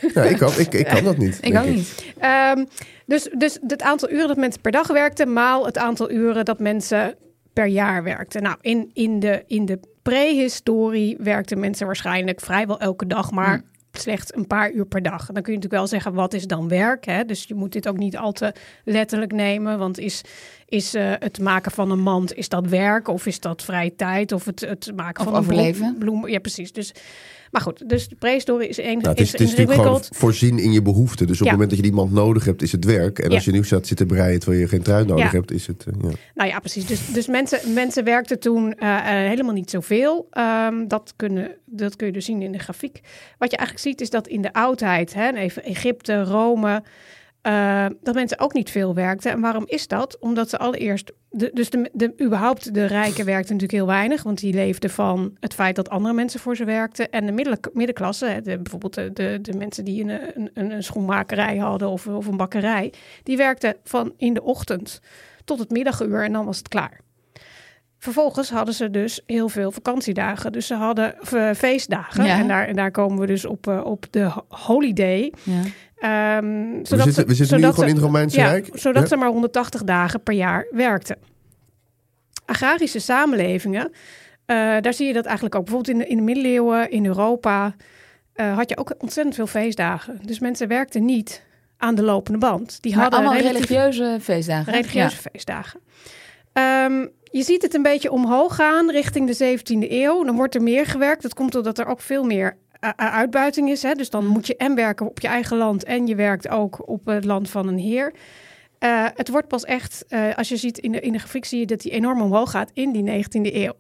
<laughs> Ja, ik kan, ik, ik kan dat niet. Ik ook niet. Ehm, dus, dus het aantal uren dat mensen per dag werkten, maal het aantal uren dat mensen per jaar werkten. Nou, in, in de, in de prehistorie werkten mensen waarschijnlijk vrijwel elke dag, maar Hmm. slechts een paar uur per dag. Dan kun je natuurlijk wel zeggen, wat is dan werk? Hè? Dus je moet dit ook niet al te letterlijk nemen, want is, is eh, het maken van een mand, is dat werk of is dat vrije tijd? Of het, het maken Of van een bloem- bloem? Ja, precies. Dus, maar goed, dus de prehistorie is, een, Nou, het is, is, het is natuurlijk gewoon voorzien in je behoeften. Dus op Ja. het moment dat je iemand nodig hebt, is het werk. En Ja. als je nu staat zitten breien terwijl je geen trui nodig Ja. hebt, is het... eh, ja. Nou ja, precies. Dus, dus mensen, mensen werkten toen eh, eh, helemaal niet zoveel. Ehm, dat, kunnen, dat kun je dus zien in de grafiek. Wat je eigenlijk ziet is dat in de oudheid, hè, even Egypte, Rome, eh, dat mensen ook niet veel werkten. En waarom is dat? Omdat ze allereerst, de, dus de, de, überhaupt de rijken werkten natuurlijk heel weinig, want die leefden van het feit dat andere mensen voor ze werkten. En de middel, middenklasse, de, bijvoorbeeld de, de, de mensen die een, een, een schoenmakerij hadden of, of een bakkerij, die werkten van in de ochtend tot het middaguur en dan was het klaar. Vervolgens hadden ze dus heel veel vakantiedagen. Dus ze hadden uh, feestdagen. Ja. En, daar, en daar komen we dus op, uh, op de holiday. Ja. Um, we zitten, we zitten nu gewoon in het Romeinse ja, Rijk. Zodat ze maar 180 dagen per jaar werkten. Agrarische samenlevingen, uh, daar zie je dat eigenlijk ook. Bijvoorbeeld in de, in de middeleeuwen, in Europa, uh, had je ook ontzettend veel feestdagen. Dus mensen werkten niet aan de lopende band. Die maar hadden allemaal relatief, religieuze feestdagen. religieuze ja. feestdagen. Um, je ziet het een beetje omhoog gaan richting de 17e eeuw. Dan wordt er meer gewerkt. Dat komt doordat er ook veel meer uitbuiting is. Hè? Dus dan moet je en werken op je eigen land en je werkt ook op het land van een heer. Uh, het wordt pas echt, uh, als je ziet in de, in de grafiek, zie je dat die enorm omhoog gaat in die 19e eeuw.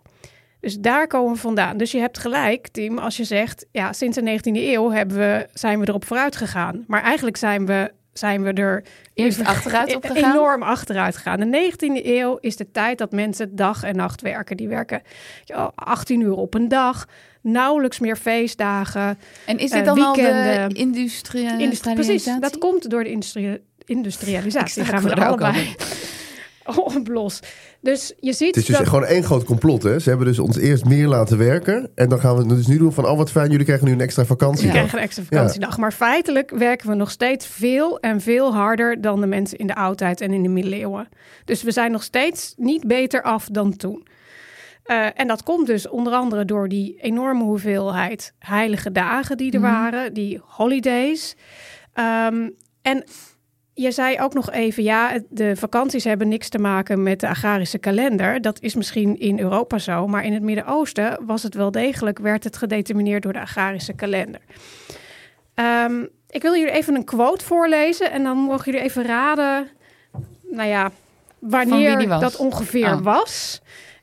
Dus daar komen we vandaan. Dus je hebt gelijk, Tim, als je zegt, ja, sinds de 19e eeuw hebben we, zijn we erop vooruit gegaan. Maar eigenlijk zijn we zijn we er Eerst achteruit op gegaan? enorm achteruit gegaan. De 19e eeuw is de tijd dat mensen dag en nacht werken. Die werken 18 uur op een dag, nauwelijks meer feestdagen. En is dit dan uh, al de industrialisatie? Precies, dat komt door de industrie industrialisatie. Gaan we er allebei <laughs> op los. Dus je ziet. Het is dus dat... gewoon één groot complot. Hè? Ze hebben dus ons eerst meer laten werken. En dan gaan we het dus nu doen van: oh, wat fijn, jullie krijgen nu een extra vakantie. Ja, krijgen een extra vakantiedag. Ja. Maar feitelijk werken we nog steeds veel en veel harder dan de mensen in de oudheid en in de middeleeuwen. Dus we zijn nog steeds niet beter af dan toen. Uh, en dat komt dus onder andere door die enorme hoeveelheid heilige dagen die er mm. waren, die holidays. Um, en je zei ook nog even, ja, de vakanties hebben niks te maken met de agrarische kalender. Dat is misschien in Europa zo, maar in het Midden-Oosten was het wel degelijk, werd het gedetermineerd door de agrarische kalender. Um, ik wil jullie even een quote voorlezen en dan mogen jullie even raden, nou ja, wanneer dat ongeveer oh. was.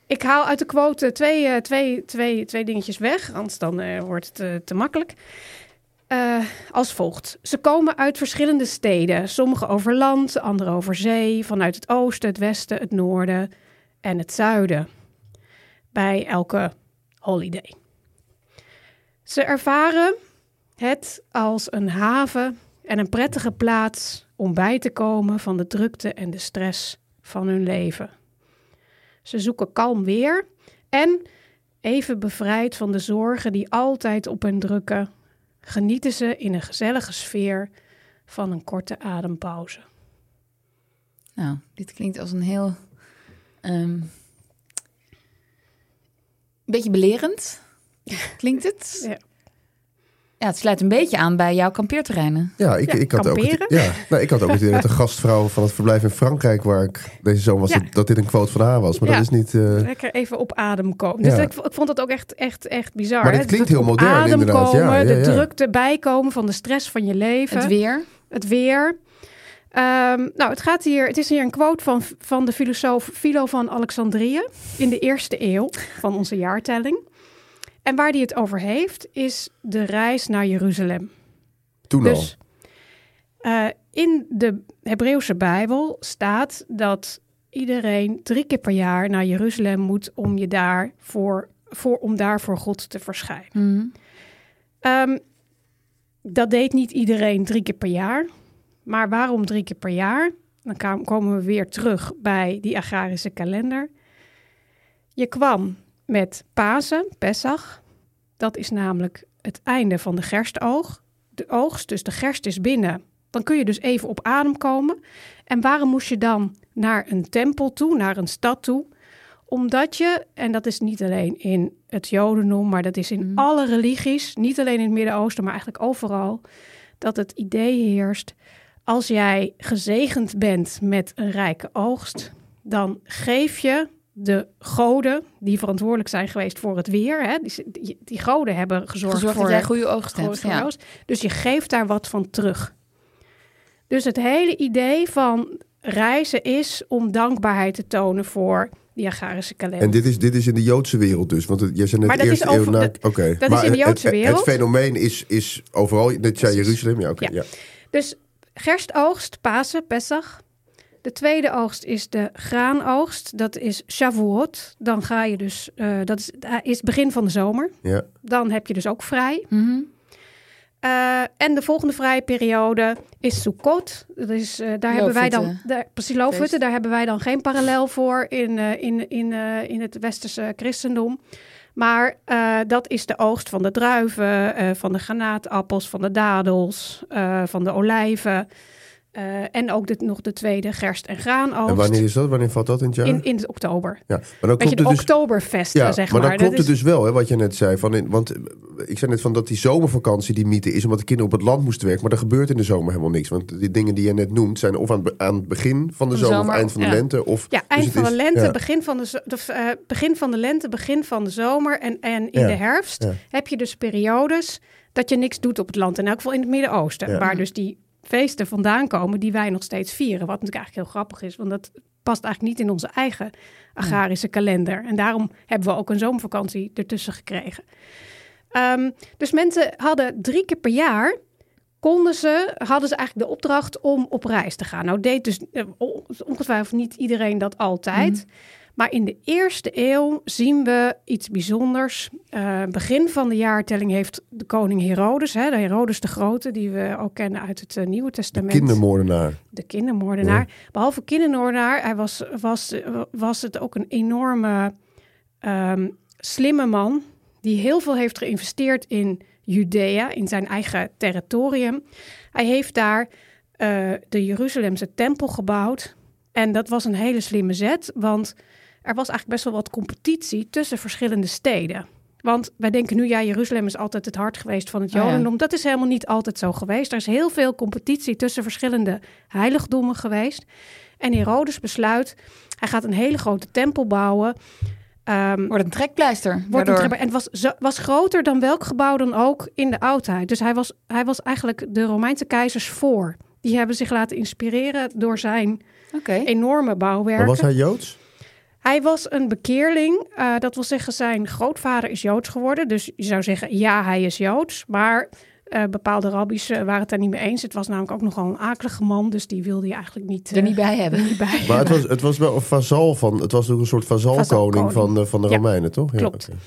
Ik haal uit de quote twee, twee, twee, twee dingetjes weg, anders dan uh, wordt het te makkelijk. Als volgt. Ze komen uit verschillende steden, sommige over land, andere over zee, vanuit het oosten, het westen, het noorden en het zuiden. Bij elke holiday. Ze ervaren het als een haven en een prettige plaats om bij te komen van de drukte en de stress van hun leven. Ze zoeken kalm weer en, even bevrijd van de zorgen die altijd op hen drukken, genieten ze in een gezellige sfeer van een korte adempauze. Nou, dit klinkt als een heel. Um, beetje belerend. <laughs> Klinkt het? Ja. Ja, het sluit een beetje aan bij jouw kampeerterreinen. Ja, ik, Ja, ik, had, ook het, kamperen. ja, nou, ik had ook het idee dat de <laughs> gastvrouw van het verblijf in Frankrijk, waar ik deze zomer was, Ja. dat, dat dit een quote van haar was. Maar Ja. dat is niet. eh, Lekker even op adem komen. Dus Ja. ik, ik vond dat ook echt, echt, echt bizar. Maar hè? dit klinkt Dat heel modern, adem inderdaad. Komen, Ja, ja, De drukte bijkomen van de stress van je leven. Het weer. het weer. Ehm, nou, het, gaat hier, het is hier een quote van, van de filosoof Philo van Alexandrië in de eerste eeuw van onze jaartelling. En waar hij het over heeft, is de reis naar Jeruzalem. toen Dus eh, in de Hebreeuwse Bijbel staat dat iedereen drie keer per jaar naar Jeruzalem moet om, je daar voor, voor, om daar voor God te verschijnen. Mhm. Ehm, dat deed niet iedereen drie keer per jaar. Maar waarom drie keer per jaar? Dan komen we weer terug bij die agrarische kalender. Je kwam met Pasen, Pesach. Dat is namelijk het einde van de gerstoog. De oogst, dus de gerst is binnen. Dan kun je dus even op adem komen. En waarom moest je dan naar een tempel toe, naar een stad toe? Omdat je, en dat is niet alleen in het Jodendom, maar dat is in alle religies, niet alleen in het Midden-Oosten, maar eigenlijk overal, dat het idee heerst: als jij gezegend bent met een rijke oogst, dan geef je de goden die verantwoordelijk zijn geweest voor het weer, hè, die, die, die goden hebben gezorgd, Gezorgd voor dat jij goede oogst hebt. Ja. Dus je geeft daar wat van terug. Dus het hele idee van reizen is om dankbaarheid te tonen voor die agrarische kalender. En dit is, dit is in de Joodse wereld dus. Want het- jij zei net Maar dat is eerste eeuw over- na... dat- Oké. dat is in de het- Joodse het, wereld. Het fenomeen is, is overal... Dit zei Jeruzalem, ja oké. Ja. ja. Dus gerstoogst, Pasen, Pesach. De tweede oogst is de graanoogst. Dat is Shavuot. Dan ga je dus, eh, dat is, uh, is het begin van de zomer. Ja. Dan heb je dus ook vrij. Mhm. Eh, en de volgende vrije periode is Sukkot. Dat is, eh, daar hebben wij dan, daar, precies Loofhutten, daar hebben wij dan geen parallel voor in, eh, in, in, eh, in het westerse christendom. Maar eh, dat is de oogst van de druiven, eh, van de granaatappels, van de dadels, eh, van de olijven. Eh, en ook de, nog de tweede gerst- en graanoogst. En wanneer is dat? Wanneer valt dat in het jaar? in, in het oktober. ja, maar dan je, klopt het dus... oktoberfest, Ja, zeg maar maar. dan Dat klopt het is- dus wel, hè, wat je net zei. Van in, want eh, ik zei net van dat die zomervakantie die mythe is... omdat de kinderen op het land moesten werken. Maar er gebeurt in de zomer helemaal niks. Want die dingen die je net noemt... zijn of aan, het aan het begin van de, zomer, zomer, of eind van de ja. lente. Of, Ja, dus eind het van de lente, ja. begin, van de, eh, begin van de lente, begin van de zomer. En, en in de herfst heb je dus periodes dat je niks doet op het land. In elk geval in het Midden-Oosten. Waar dus die feesten vandaan komen die wij nog steeds vieren. Wat natuurlijk eigenlijk heel grappig is, want dat past eigenlijk niet in onze eigen agrarische kalender. En daarom hebben we ook een zomervakantie ertussen gekregen. Ehm, dus mensen hadden drie keer per jaar konden ze, hadden ze eigenlijk de opdracht om op reis te gaan. Nou deed dus eh, on- ongetwijfeld niet iedereen dat altijd. Maar in de eerste eeuw zien we iets bijzonders. Eh, begin van de jaartelling heeft de koning Herodes, hè, de Herodes de Grote, die we ook kennen uit het eh, Nieuwe Testament. Kindermoordenaar. De kindermoordenaar. Behalve kindermoordenaar, hij was, was, was het ook een enorme ehm, slimme man. Die heel veel heeft geïnvesteerd in Judea, in zijn eigen territorium. Hij heeft daar eh, de Jeruzalemse tempel gebouwd. En dat was een hele slimme zet, want er was eigenlijk best wel wat competitie tussen verschillende steden. Want wij denken nu, ja, Jeruzalem is altijd het hart geweest van het Oh ja. Jodendom. Dat is helemaal niet altijd zo geweest. Er is heel veel competitie tussen verschillende heiligdommen geweest. En Herodes besluit, hij gaat een hele grote tempel bouwen. Ehm, Wordt een trekpleister. wordt een trapper- en het was, was groter dan welk gebouw dan ook in de oudheid. Dus hij was, hij was eigenlijk de Romeinse keizers voor. Die hebben zich laten inspireren door zijn Oké. enorme bouwwerken. Maar was hij Joods? Hij was een bekeerling. eh, dat wil zeggen, zijn grootvader is Joods geworden. Dus je zou zeggen, ja, hij is Joods. Maar eh, bepaalde rabbies eh, waren het daar niet mee eens. Het was namelijk ook nogal een akelige man. Dus die wilde je eigenlijk niet, er eh, niet bij hebben. niet bij Maar het was, het was wel een vazal van... Het was ook een soort vazalkoning van, de- van de Ja, Romeinen, toch? klopt. oké.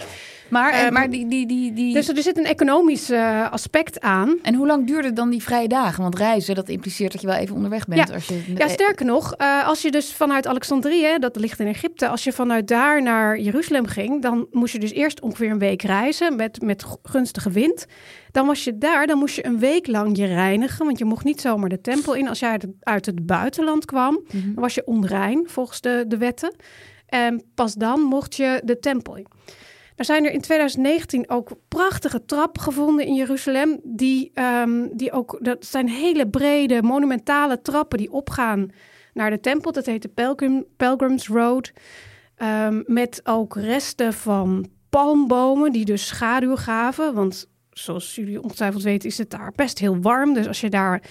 Maar, Ehm, maar die, die, die, die... Dus er zit een economisch eh, aspect aan. En hoe lang duurde dan die vrije dagen? Want reizen, dat impliceert dat je wel even onderweg bent. Ja. Als je, Ja, sterker nog, eh, als je dus vanuit Alexandrië, dat ligt in Egypte, als je vanuit daar naar Jeruzalem ging, dan moest je dus eerst ongeveer een week reizen met, met gu- gunstige wind. Dan was je daar, dan moest je een week lang je reinigen, want je mocht niet zomaar de tempel in. Als jij uit het, uit het buitenland kwam, Mhm. dan was je onrein volgens de, de wetten. En pas dan mocht je de tempel in. Er zijn er in 2019 ook prachtige trappen gevonden in Jeruzalem. Die, ehm, die ook, dat zijn hele brede, monumentale trappen die opgaan naar de tempel. Dat heet de Pilgrim, Pilgrims Road. Ehm, met ook resten van palmbomen die dus schaduw gaven. Want zoals jullie ongetwijfeld weten is het daar best heel warm. Dus als je daar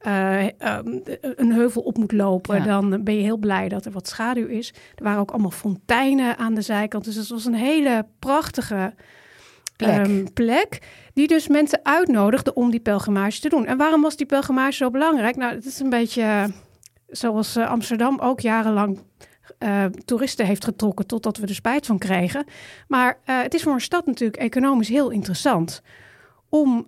eh, ehm, een heuvel op moet lopen, Ja. dan ben je heel blij dat er wat schaduw is. Er waren ook allemaal fonteinen aan de zijkant. Dus het was een hele prachtige Plek. ehm, plek. Die dus mensen uitnodigde om die pelgrimage te doen. En waarom was die pelgrimage zo belangrijk? Nou, het is een beetje eh, zoals eh, Amsterdam ook jarenlang toeristen heeft getrokken totdat we er spijt van kregen. Maar het is voor een stad natuurlijk economisch heel interessant om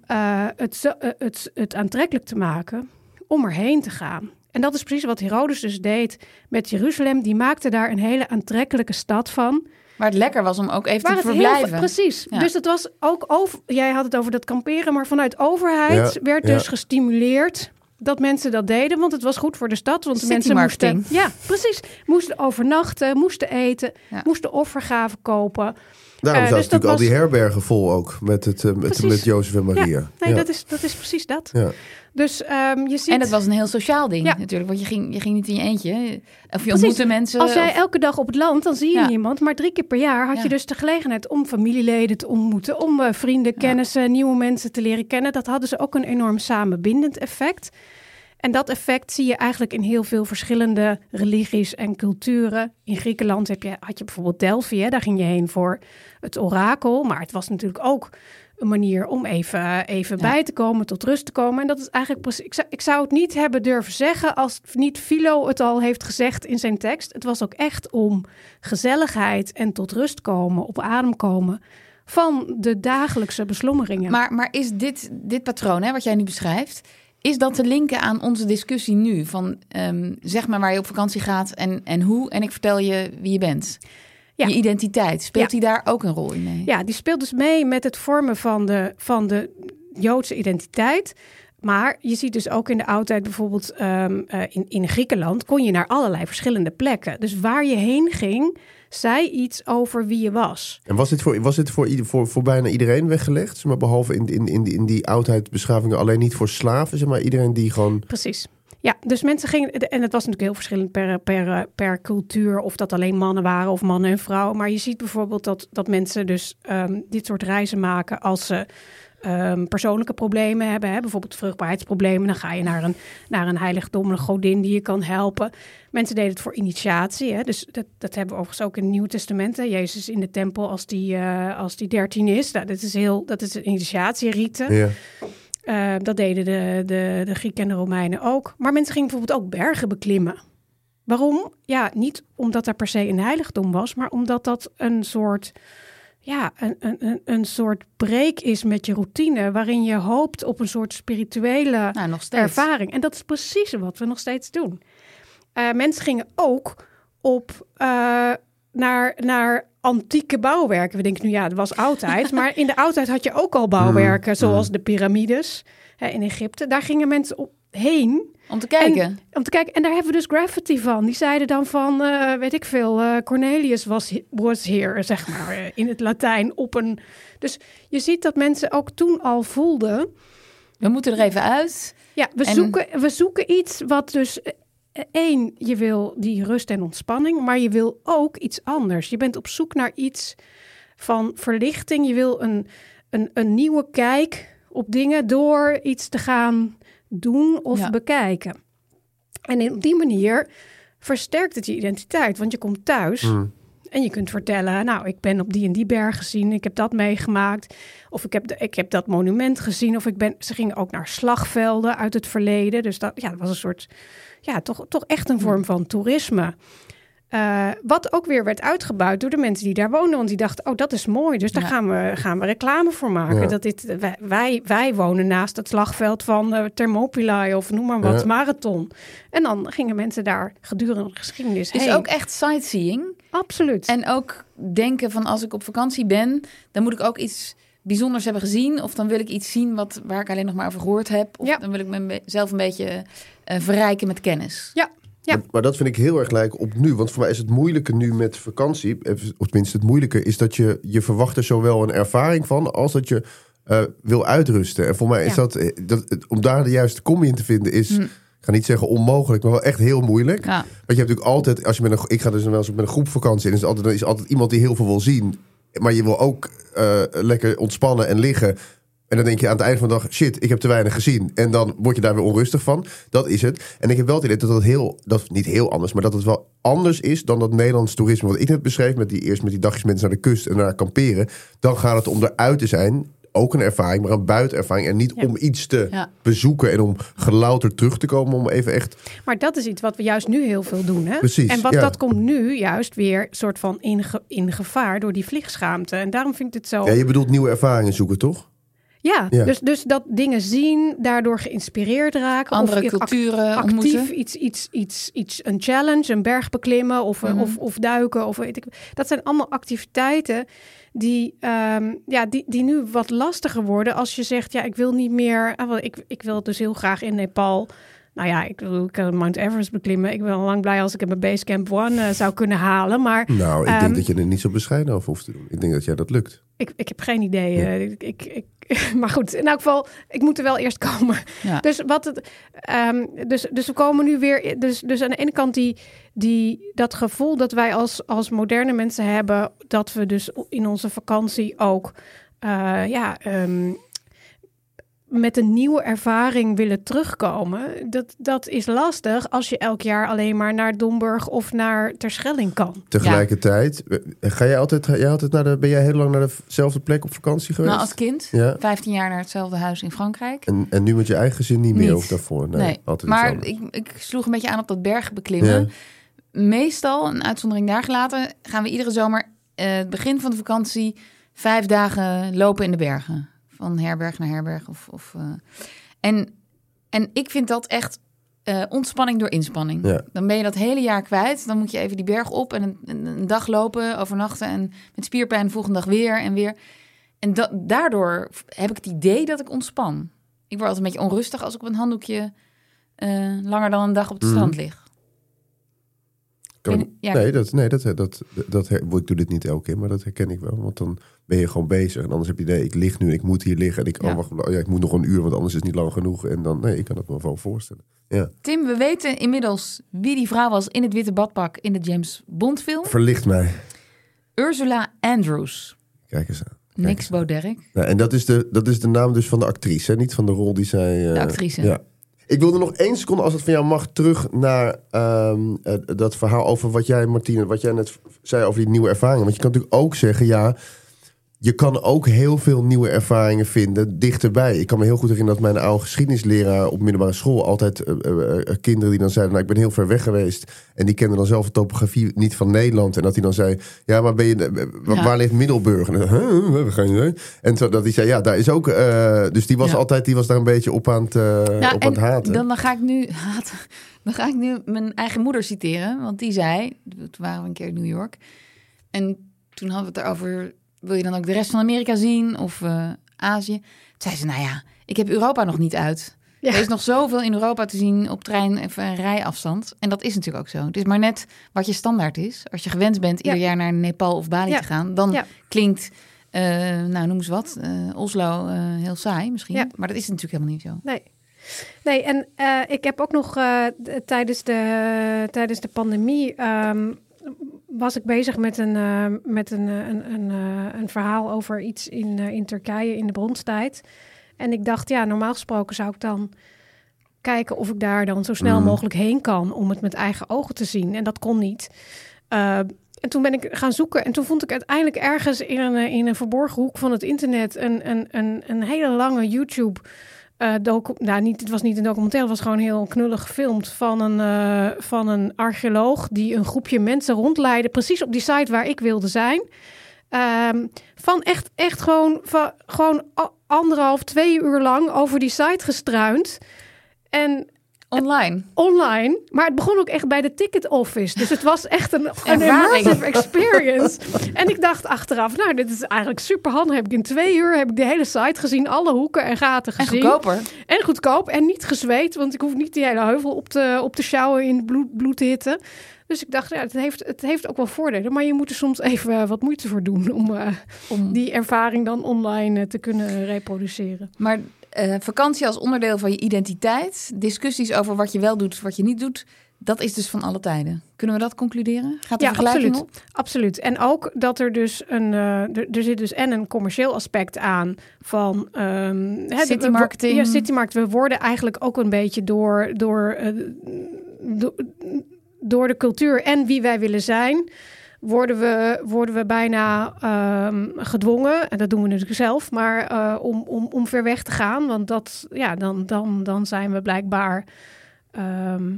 het, het, het aantrekkelijk te maken om erheen te gaan. En dat is precies wat Herodes dus deed met Jeruzalem. Die maakte daar een hele aantrekkelijke stad van. Waar het lekker was om ook even Waar te het heel- verblijven. precies. Ja. Dus het was ook over. Jij had het over dat kamperen, maar vanuit overheid Ja, werd ja. dus gestimuleerd dat mensen dat deden, want het was goed voor de stad. Want de mensen moesten, ja, precies, moesten overnachten, moesten eten, Ja. moesten offergaven kopen. Daarom Eh, zaten dus natuurlijk al die herbergen vol ook. Met, het, eh, met, Precies. met Jozef en Maria. Ja, nee, Ja. Dat, is, dat is precies dat. Ja. Dus ehm, je ziet. En het was een heel sociaal ding Ja. natuurlijk. Want je ging, je ging niet in je eentje. Of je Precies. ontmoette mensen. Als jij of- elke dag op het land, dan zie je Ja. niemand. Maar drie keer per jaar had Ja. je dus de gelegenheid om familieleden te ontmoeten. Om eh, vrienden, kennissen, nieuwe mensen te leren kennen. Dat hadden ze ook een enorm samenbindend effect. En dat effect zie je eigenlijk in heel veel verschillende religies en culturen. In Griekenland heb je, had je bijvoorbeeld Delphi, hè? daar ging je heen voor het orakel. Maar het was natuurlijk ook een manier om even, even bij te komen, tot rust te komen. En dat is eigenlijk precies. Ik zou, ik zou het niet hebben durven zeggen als niet Philo het al heeft gezegd in zijn tekst. Het was ook echt om gezelligheid en tot rust komen, op adem komen van de dagelijkse beslommeringen. Maar, maar is dit, dit patroon, hè, wat jij nu beschrijft, is dat te linken aan onze discussie nu? Van ehm, zeg maar waar je op vakantie gaat en, en hoe, en ik vertel je wie je bent. Ja. Je identiteit, speelt Ja. die daar ook een rol in mee? Ja, die speelt dus mee met het vormen van de, van de Joodse identiteit. Maar je ziet dus ook in de oudheid bijvoorbeeld ehm, eh, in, in Griekenland kon je naar allerlei verschillende plekken. Dus waar je heen ging, zei iets over wie je was. En was dit voor, was dit voor, voor, voor bijna iedereen weggelegd? Zeg maar, behalve in, in, in, die- in die oudheidbeschavingen alleen niet voor slaven, zeg maar iedereen die gewoon... Precies. Ja, dus mensen gingen, en het was natuurlijk heel verschillend per, per, per cultuur, of dat alleen mannen waren of mannen en vrouwen. Maar je ziet bijvoorbeeld dat, dat mensen dus ehm, dit soort reizen maken als ze ehm, persoonlijke problemen hebben. Hè? Bijvoorbeeld vruchtbaarheidsproblemen. Dan ga je naar een, naar een heiligdom, een godin die je kan helpen. Mensen deden het voor initiatie. Hè? Dus dat, dat hebben we overigens ook in het Nieuwe Testament. Hè? Jezus in de tempel als die, eh, als die dertien is. Nou, dat is heel, dat is een initiatierite. Ja. Eh, dat deden de, de, de Grieken en de Romeinen ook. Maar mensen gingen bijvoorbeeld ook bergen beklimmen. Waarom? Ja, niet omdat er per se een heiligdom was, maar omdat dat een soort, ja, een, een, een, een soort break is met je routine, waarin je hoopt op een soort spirituele Nou, ervaring. En dat is precies wat we nog steeds doen. Eh, mensen gingen ook op eh, naar, naar antieke bouwwerken. We denken nu, ja, dat was oudheid. <laughs> maar in de oudheid had je ook al bouwwerken, zoals de piramides hè, in Egypte. Daar gingen mensen op heen Om te kijken. en, om te kijken. En daar hebben we dus graffiti van. Die zeiden dan van, eh, weet ik veel, eh, Cornelius was, was here, zeg maar, eh, in het Latijn op een... Dus je ziet dat mensen ook toen al voelden... We moeten er even uit. Ja, we, En- zoeken, we zoeken iets wat dus... één, je wil die rust en ontspanning, maar je wil ook iets anders. Je bent op zoek naar iets van verlichting. Je wil een, een, een nieuwe kijk op dingen door iets te gaan doen of Ja. bekijken. En in- op die manier versterkt het je identiteit, want je komt thuis en je kunt vertellen, nou, ik ben op die en die berg gezien, ik heb dat meegemaakt, of ik heb, de- ik heb dat monument gezien, of ik ben, ze gingen ook naar slagvelden uit het verleden, dus dat, ja, dat was een soort, ja, toch, toch echt een vorm van toerisme. Eh, wat ook weer werd uitgebuit door de mensen die daar woonden. Want die dachten, oh, dat is mooi. Dus daar Ja. gaan, we, gaan we reclame voor maken. Ja. Dat dit, wij, wij, wij wonen naast het slagveld van eh, Thermopylae of noem maar wat, Ja. marathon. En dan gingen mensen daar gedurende de geschiedenis Dus heen. ook echt sightseeing. Absoluut. En ook denken van als ik op vakantie ben, dan moet ik ook iets bijzonders hebben gezien. Of dan wil ik iets zien wat, waar ik alleen nog maar over gehoord heb. Of Ja. dan wil ik mezelf een beetje eh, verrijken met kennis. ja, ja. Maar, maar dat vind ik heel erg lijken op nu. Want voor mij is het moeilijke nu met vakantie, eh, of tenminste het moeilijke, is dat je, je verwacht er zowel een ervaring van als dat je eh, wil uitrusten. En voor mij is Ja. dat, eh, dat, om daar de juiste combi in te vinden, is, ik ga niet zeggen onmogelijk, maar wel echt heel moeilijk. Ja. Want je hebt natuurlijk altijd, als je met een, ik ga dus wel eens met een groep vakantie en is altijd, is altijd iemand die heel veel wil zien. Maar je wil ook lekker ontspannen en liggen. En dan denk je aan het einde van de dag, shit, ik heb te weinig gezien. En dan word je daar weer onrustig van. Dat is het. En ik heb wel het idee dat dat heel, dat niet heel anders, maar dat het wel anders is dan dat Nederlands toerisme. Wat ik net beschreef, met die eerst met die dagjes mensen naar de kust en naar kamperen. Dan gaat het om eruit te zijn. Ook een ervaring, maar een buitenervaring. En niet Ja. om iets te Ja. bezoeken en om gelouterd terug te komen. Om even echt. Maar dat is iets wat we juist nu heel veel doen. Hè? Precies, En wat ja. dat komt nu juist weer soort van in, ge- in gevaar door die vliegschaamte. En daarom vind ik het zo. Ja, je bedoelt nieuwe ervaringen zoeken, toch? Ja, Ja. Dus, dus dat dingen zien, daardoor geïnspireerd raken. Andere of culturen actief ontmoeten. iets, iets, iets, iets, een challenge, een berg beklimmen of, Mhm. of, of duiken. Of weet ik. Dat zijn allemaal activiteiten die, ehm, ja, die, die nu wat lastiger worden als je zegt, ja, ik wil niet meer. ah, ik, ik wil dus heel graag in Nepal. Nou ja, ik wil kan Mount Everest beklimmen. Ik ben al lang blij als ik mijn Basecamp One eh, zou kunnen halen. Maar Nou, ik Ehm, denk dat je er niet zo bescheiden over hoeft te doen. Ik denk dat jij dat lukt. ik, ik heb geen idee. eh, Ik, ik, ik, <laughs> maar goed, in elk geval, ik moet er wel eerst komen. Ja. Dus, wat het, ehm, dus, dus we komen nu weer. Dus, dus aan de ene kant die, die, dat gevoel dat wij als, als moderne mensen hebben, dat we dus in onze vakantie ook. eh, ja, ehm, met een nieuwe ervaring willen terugkomen, dat, dat is lastig als je elk jaar alleen maar naar Domburg of naar Terschelling kan. Tegelijkertijd, ga jij altijd, jij altijd naar de, ben jij heel lang naar dezelfde plek op vakantie geweest? Nou, als kind, Ja. 15 jaar naar hetzelfde huis in Frankrijk. En, en nu met je eigen gezin niet meer Niet. of daarvoor? Nee, Nee, altijd maar ik, ik sloeg een beetje aan op dat berg beklimmen. Ja. Meestal, een uitzondering daar gelaten, gaan we iedere zomer eh, het begin van de vakantie vijf dagen lopen in de bergen. Van herberg naar herberg. Of, of, eh, en, en ik vind dat echt eh, ontspanning door inspanning. Ja. Dan ben je dat hele jaar kwijt. Dan moet je even die berg op en een, een, een dag lopen, overnachten. En met spierpijn de volgende dag weer en weer. En da- daardoor heb ik het idee dat ik ontspan. Ik word altijd een beetje onrustig als ik op een handdoekje eh, langer dan een dag op het Mhm. strand lig. Kan- ja. Nee, dat, nee dat, dat, dat, dat, ik doe dit niet elke keer, maar dat herken ik wel. Want dan ben je gewoon bezig. En anders heb je idee, ik lig nu, ik moet hier liggen. En ik, Ja. oh, wacht, ja, ik moet nog een uur, want anders is het niet lang genoeg. En dan, nee, ik kan het me wel voorstellen. Ja, Tim, we weten inmiddels wie die vrouw was in het witte badpak in de James Bond film. verlicht mij. Ursula Andrews. Kijk eens aan. Kijk Niks. Nou, en dat is, de, dat is de naam dus van de actrice, hè? niet van de rol die zij... eh, De actrice. Ja. Ik wilde nog één seconde, als het van jou mag, terug naar ehm, eh, dat verhaal over wat jij, Martine, wat jij net zei over die nieuwe ervaringen. Want je kan natuurlijk ook zeggen, ja, je kan ook heel veel nieuwe ervaringen vinden dichterbij. Ik kan me heel goed herinneren dat mijn oude geschiedenisleraar op middelbare school altijd eh, eh, eh, kinderen die dan zeiden, nou, ik ben heel ver weg geweest. En die kenden dan zelf de topografie niet van Nederland. En dat hij dan zei, ja, maar ben je, eh, wa- Ja. waar ligt Middelburg? En, huh. En zo, dat hij zei, ja, daar is ook, dus die was Ja. altijd, die was daar een beetje op aan het, Nou, op aan het haten. Dan, dan ga ik nu haten. <laughs> Dan ga ik nu mijn eigen moeder citeren. Want die zei, toen waren we een keer in New York. En toen hadden we het erover, wil je dan ook de rest van Amerika zien? Of eh, Azië? Toen zei ze, nou ja, ik heb Europa nog niet uit. Ja. Er is nog zoveel in Europa te zien op trein en rijafstand. En dat is natuurlijk ook zo. Het is maar net wat je standaard is. Als je gewend bent ieder Ja. jaar naar Nepal of Bali Ja. te gaan... dan klinkt, eh, nou noem eens wat, eh, Oslo heel saai misschien. Maar dat is natuurlijk helemaal niet zo. Nee. Nee, en ik heb ook nog tijdens, de, tijdens de pandemie ehm, was ik bezig met een, eh, met een, eh, een, een, eh, een verhaal over iets in, in Turkije in de bronstijd. En ik dacht, ja, normaal gesproken zou ik dan kijken of ik daar dan zo snel Mhm. mogelijk heen kan om het met eigen ogen te zien. En dat kon niet. En toen ben ik gaan zoeken en toen vond ik uiteindelijk ergens in een, in een verborgen hoek van het internet een, een, een, een hele lange YouTube. Eh docu nou, niet, het was niet een documentaire, het was gewoon heel knullig gefilmd van een, eh, van een archeoloog die een groepje mensen rondleidde, precies op die site waar ik wilde zijn. Ehm, van echt, echt gewoon, van, gewoon anderhalf, twee uur lang over die site gestruind. En Online. online. Maar het begon ook echt bij de ticket office. Dus het was echt een, een immersive experience. en ik dacht achteraf, nou, dit is eigenlijk super handig. Heb ik in twee uur heb ik de hele site gezien, alle hoeken en gaten En gezien. goedkoper. En goedkoop en niet gezweet, want ik hoef niet die hele heuvel op te, op te sjouwen in bloed, bloedhitte. Dus ik dacht, ja, het heeft, het heeft ook wel voordelen, maar je moet er soms even wat moeite voor doen om eh, Om die ervaring dan online eh, te kunnen reproduceren. Maar eh, vakantie als onderdeel van je identiteit, discussies over wat je wel doet, wat je niet doet, dat is dus van alle tijden. Kunnen we dat concluderen? Gaat de Ja, absoluut. op? Absoluut. En ook dat er dus een, eh, er, er zit dus en een commercieel aspect aan van de- City marketing. Ja, citymarkt. We worden eigenlijk ook een beetje door, door, eh, do- door de cultuur en wie wij willen zijn. Worden we, worden we bijna ehm, gedwongen, en dat doen we natuurlijk zelf, maar eh, om, om, om ver weg te gaan. Want dat, ja, dan, dan, dan zijn we blijkbaar ehm,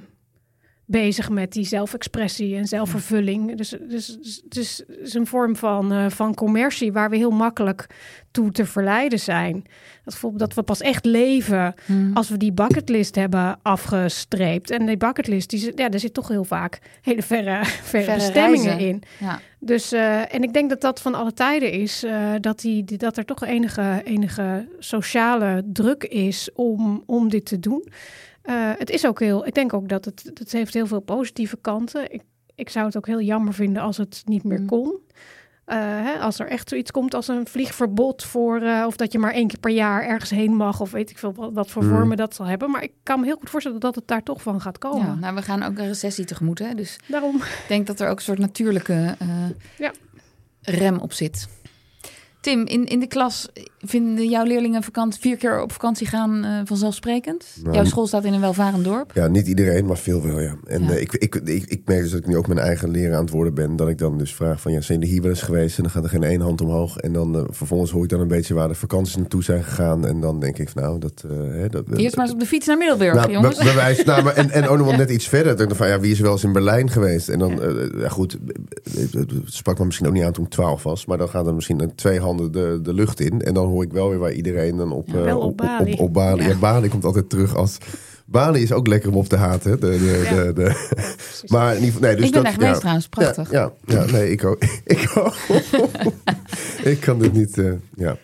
bezig met die zelfexpressie en zelfvervulling. Dus, dus, dus het is een vorm van, eh, van commercie waar we heel makkelijk toe te verleiden zijn. Dat, bijvoorbeeld dat we pas echt leven als we die bucketlist hebben afgestreept. En die bucketlist, die, ja, daar zit toch heel vaak hele verre, <laughs> verre, Verre bestemmingen reizen. in. Ja. Dus, eh, en ik denk dat dat van alle tijden is, eh, dat, die, die- dat er toch enige, enige sociale druk is om, om dit te doen. Eh, het is ook heel, ik denk ook dat het, het heeft heel veel positieve kanten. Ik, ik zou het ook heel jammer vinden als het niet meer Mm. kon. Eh, hè, als er echt zoiets komt als een vliegverbod voor, eh, of dat je maar één keer per jaar ergens heen mag, of weet ik veel wat, wat voor Mm. vormen dat zal hebben. Maar ik kan me heel goed voorstellen dat het daar toch van gaat komen. Ja, nou, we gaan ook een recessie tegemoet. Hè? Dus Daarom. ik denk dat er ook een soort natuurlijke eh, Ja. rem op zit. Tim, in, in de klas vinden jouw leerlingen vakantie, vier keer op vakantie gaan uh, vanzelfsprekend? Nou, jouw school staat in een welvarend dorp. Ja, niet iedereen, maar veel wel, ja. En Ja. eh, ik, ik, ik, ik merk dus dat ik nu ook mijn eigen leraar aan het worden ben. Dat ik dan dus vraag van, ja, zijn jullie hier wel eens geweest? En dan gaat er geen één hand omhoog. En dan eh, vervolgens hoor ik dan een beetje waar de vakanties naartoe zijn gegaan. En dan denk ik van, nou, dat... eh, hè, dat Eerst maar eens op de fiets naar Middelburg, nou, jongens. bij- bij wijze- nou, maar en, en ook nog wel net iets verder. Dacht van, ja, wie is er wel eens in Berlijn geweest? En dan, eh, ja goed, het sprak me misschien ook niet aan toen ik 12 was. Maar dan gaan er misschien een twee handen de, de lucht in. En dan hoor ik wel weer waar iedereen dan op, Ja, eh, wel op op, Bali. Op, op Bali. Ja. Ja. Bali komt altijd terug als... Bali is ook lekker om op te haten. hè. De, de, Ja. de, de, maar in ieder geval, nee, dus ik ben dat, daar geweest trouwens, prachtig. Ja, ja, nee, ik ook. <laughs> ik ook. <laughs> ik kan dit niet, eh, ja.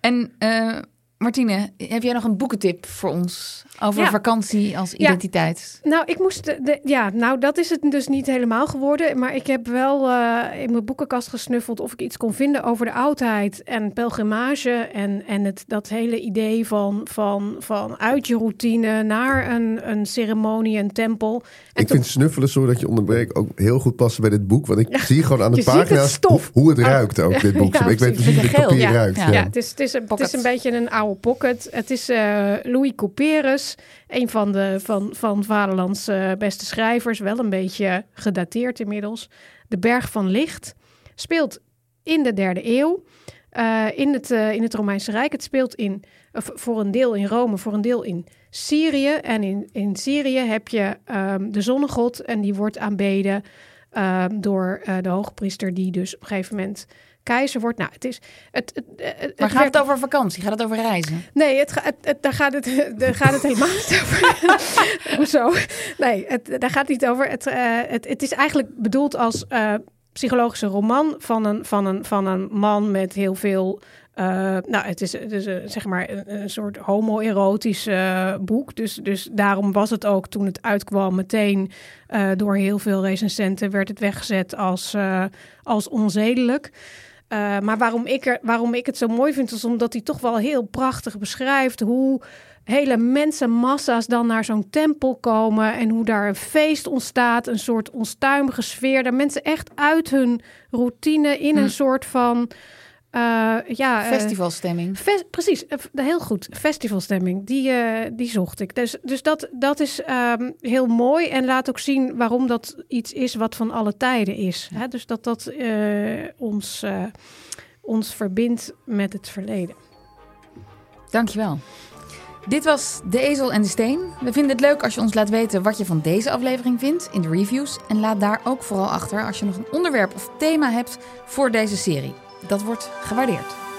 En eh, Martine, heb jij nog een boekentip voor ons over Ja. vakantie als Ja. identiteit? Nou, ik moest. De, de- ja, nou, dat is het dus niet helemaal geworden. Maar ik heb wel eh, in mijn boekenkast gesnuffeld of ik iets kon vinden over de oudheid en pelgrimage. En, en het, dat hele idee van, van, van uit je routine naar een, een ceremonie, een tempel. En Ik toen- vind snuffelen, sorry dat je onderbreekt, ook heel goed passen bij dit boek. Want ik Ja, zie gewoon aan de <laughs> het pagina's stof. hoe, hoe het ruikt ook, dit boek. <laughs> ja, ik weet precies hoe het papier ja. ruikt. Ja. Ja. Ja, het is, het, is, een- het is een beetje een oude pocket. Het is eh, Louis Couperus, een van, de, van, van Vaderlands eh, beste schrijvers. Wel een beetje gedateerd inmiddels. De Berg van Licht speelt in de derde eeuw. eh, in, het, in het Romeinse Rijk. Het speelt in, voor een deel in Rome, voor een deel in Syrië. En in, in Syrië heb je ehm, de zonnegod en die wordt aanbeden ehm, door eh, de hoogpriester die dus op een gegeven moment keizer wordt. Nou, het is... Het, het, het, Maar het gaat het over vakantie? Gaat het over reizen? Nee, het, ga- het, het- daar, gaat het, <laughs> daar gaat het helemaal niet over. <laughs> Hoezo? Nee, het, daar gaat het niet over. Het, eh, het, het is eigenlijk bedoeld als eh, psychologische roman van een, van, een, van een man met heel veel. Eh, nou, het is, eh, zeg maar een, een soort homoerotisch eh, boek. Dus, dus daarom was het ook toen het uitkwam meteen door heel veel recensenten werd het weggezet als, als onzedelijk. Uh, maar waarom ik, er, waarom ik het zo mooi vind, is omdat hij toch wel heel prachtig beschrijft hoe hele mensenmassa's dan naar zo'n tempel komen en hoe daar een feest ontstaat, een soort onstuimige sfeer. Dat mensen echt uit hun routine in Hm. een soort van. Uh, ja, Festivalstemming. Fe precies, uh, heel goed. Festivalstemming, die, die zocht ik. Dus, dus dat, dat is um, heel mooi en laat ook zien waarom dat iets is wat van alle tijden is. Hè? Dus dat dat ons, ons verbindt met het verleden. Dankjewel. Dit was De Ezel en de Steen. We vinden het leuk als je ons laat weten wat je van deze aflevering vindt in de reviews. En laat daar ook vooral achter als je nog een onderwerp of thema hebt voor deze serie. Dat wordt gewaardeerd.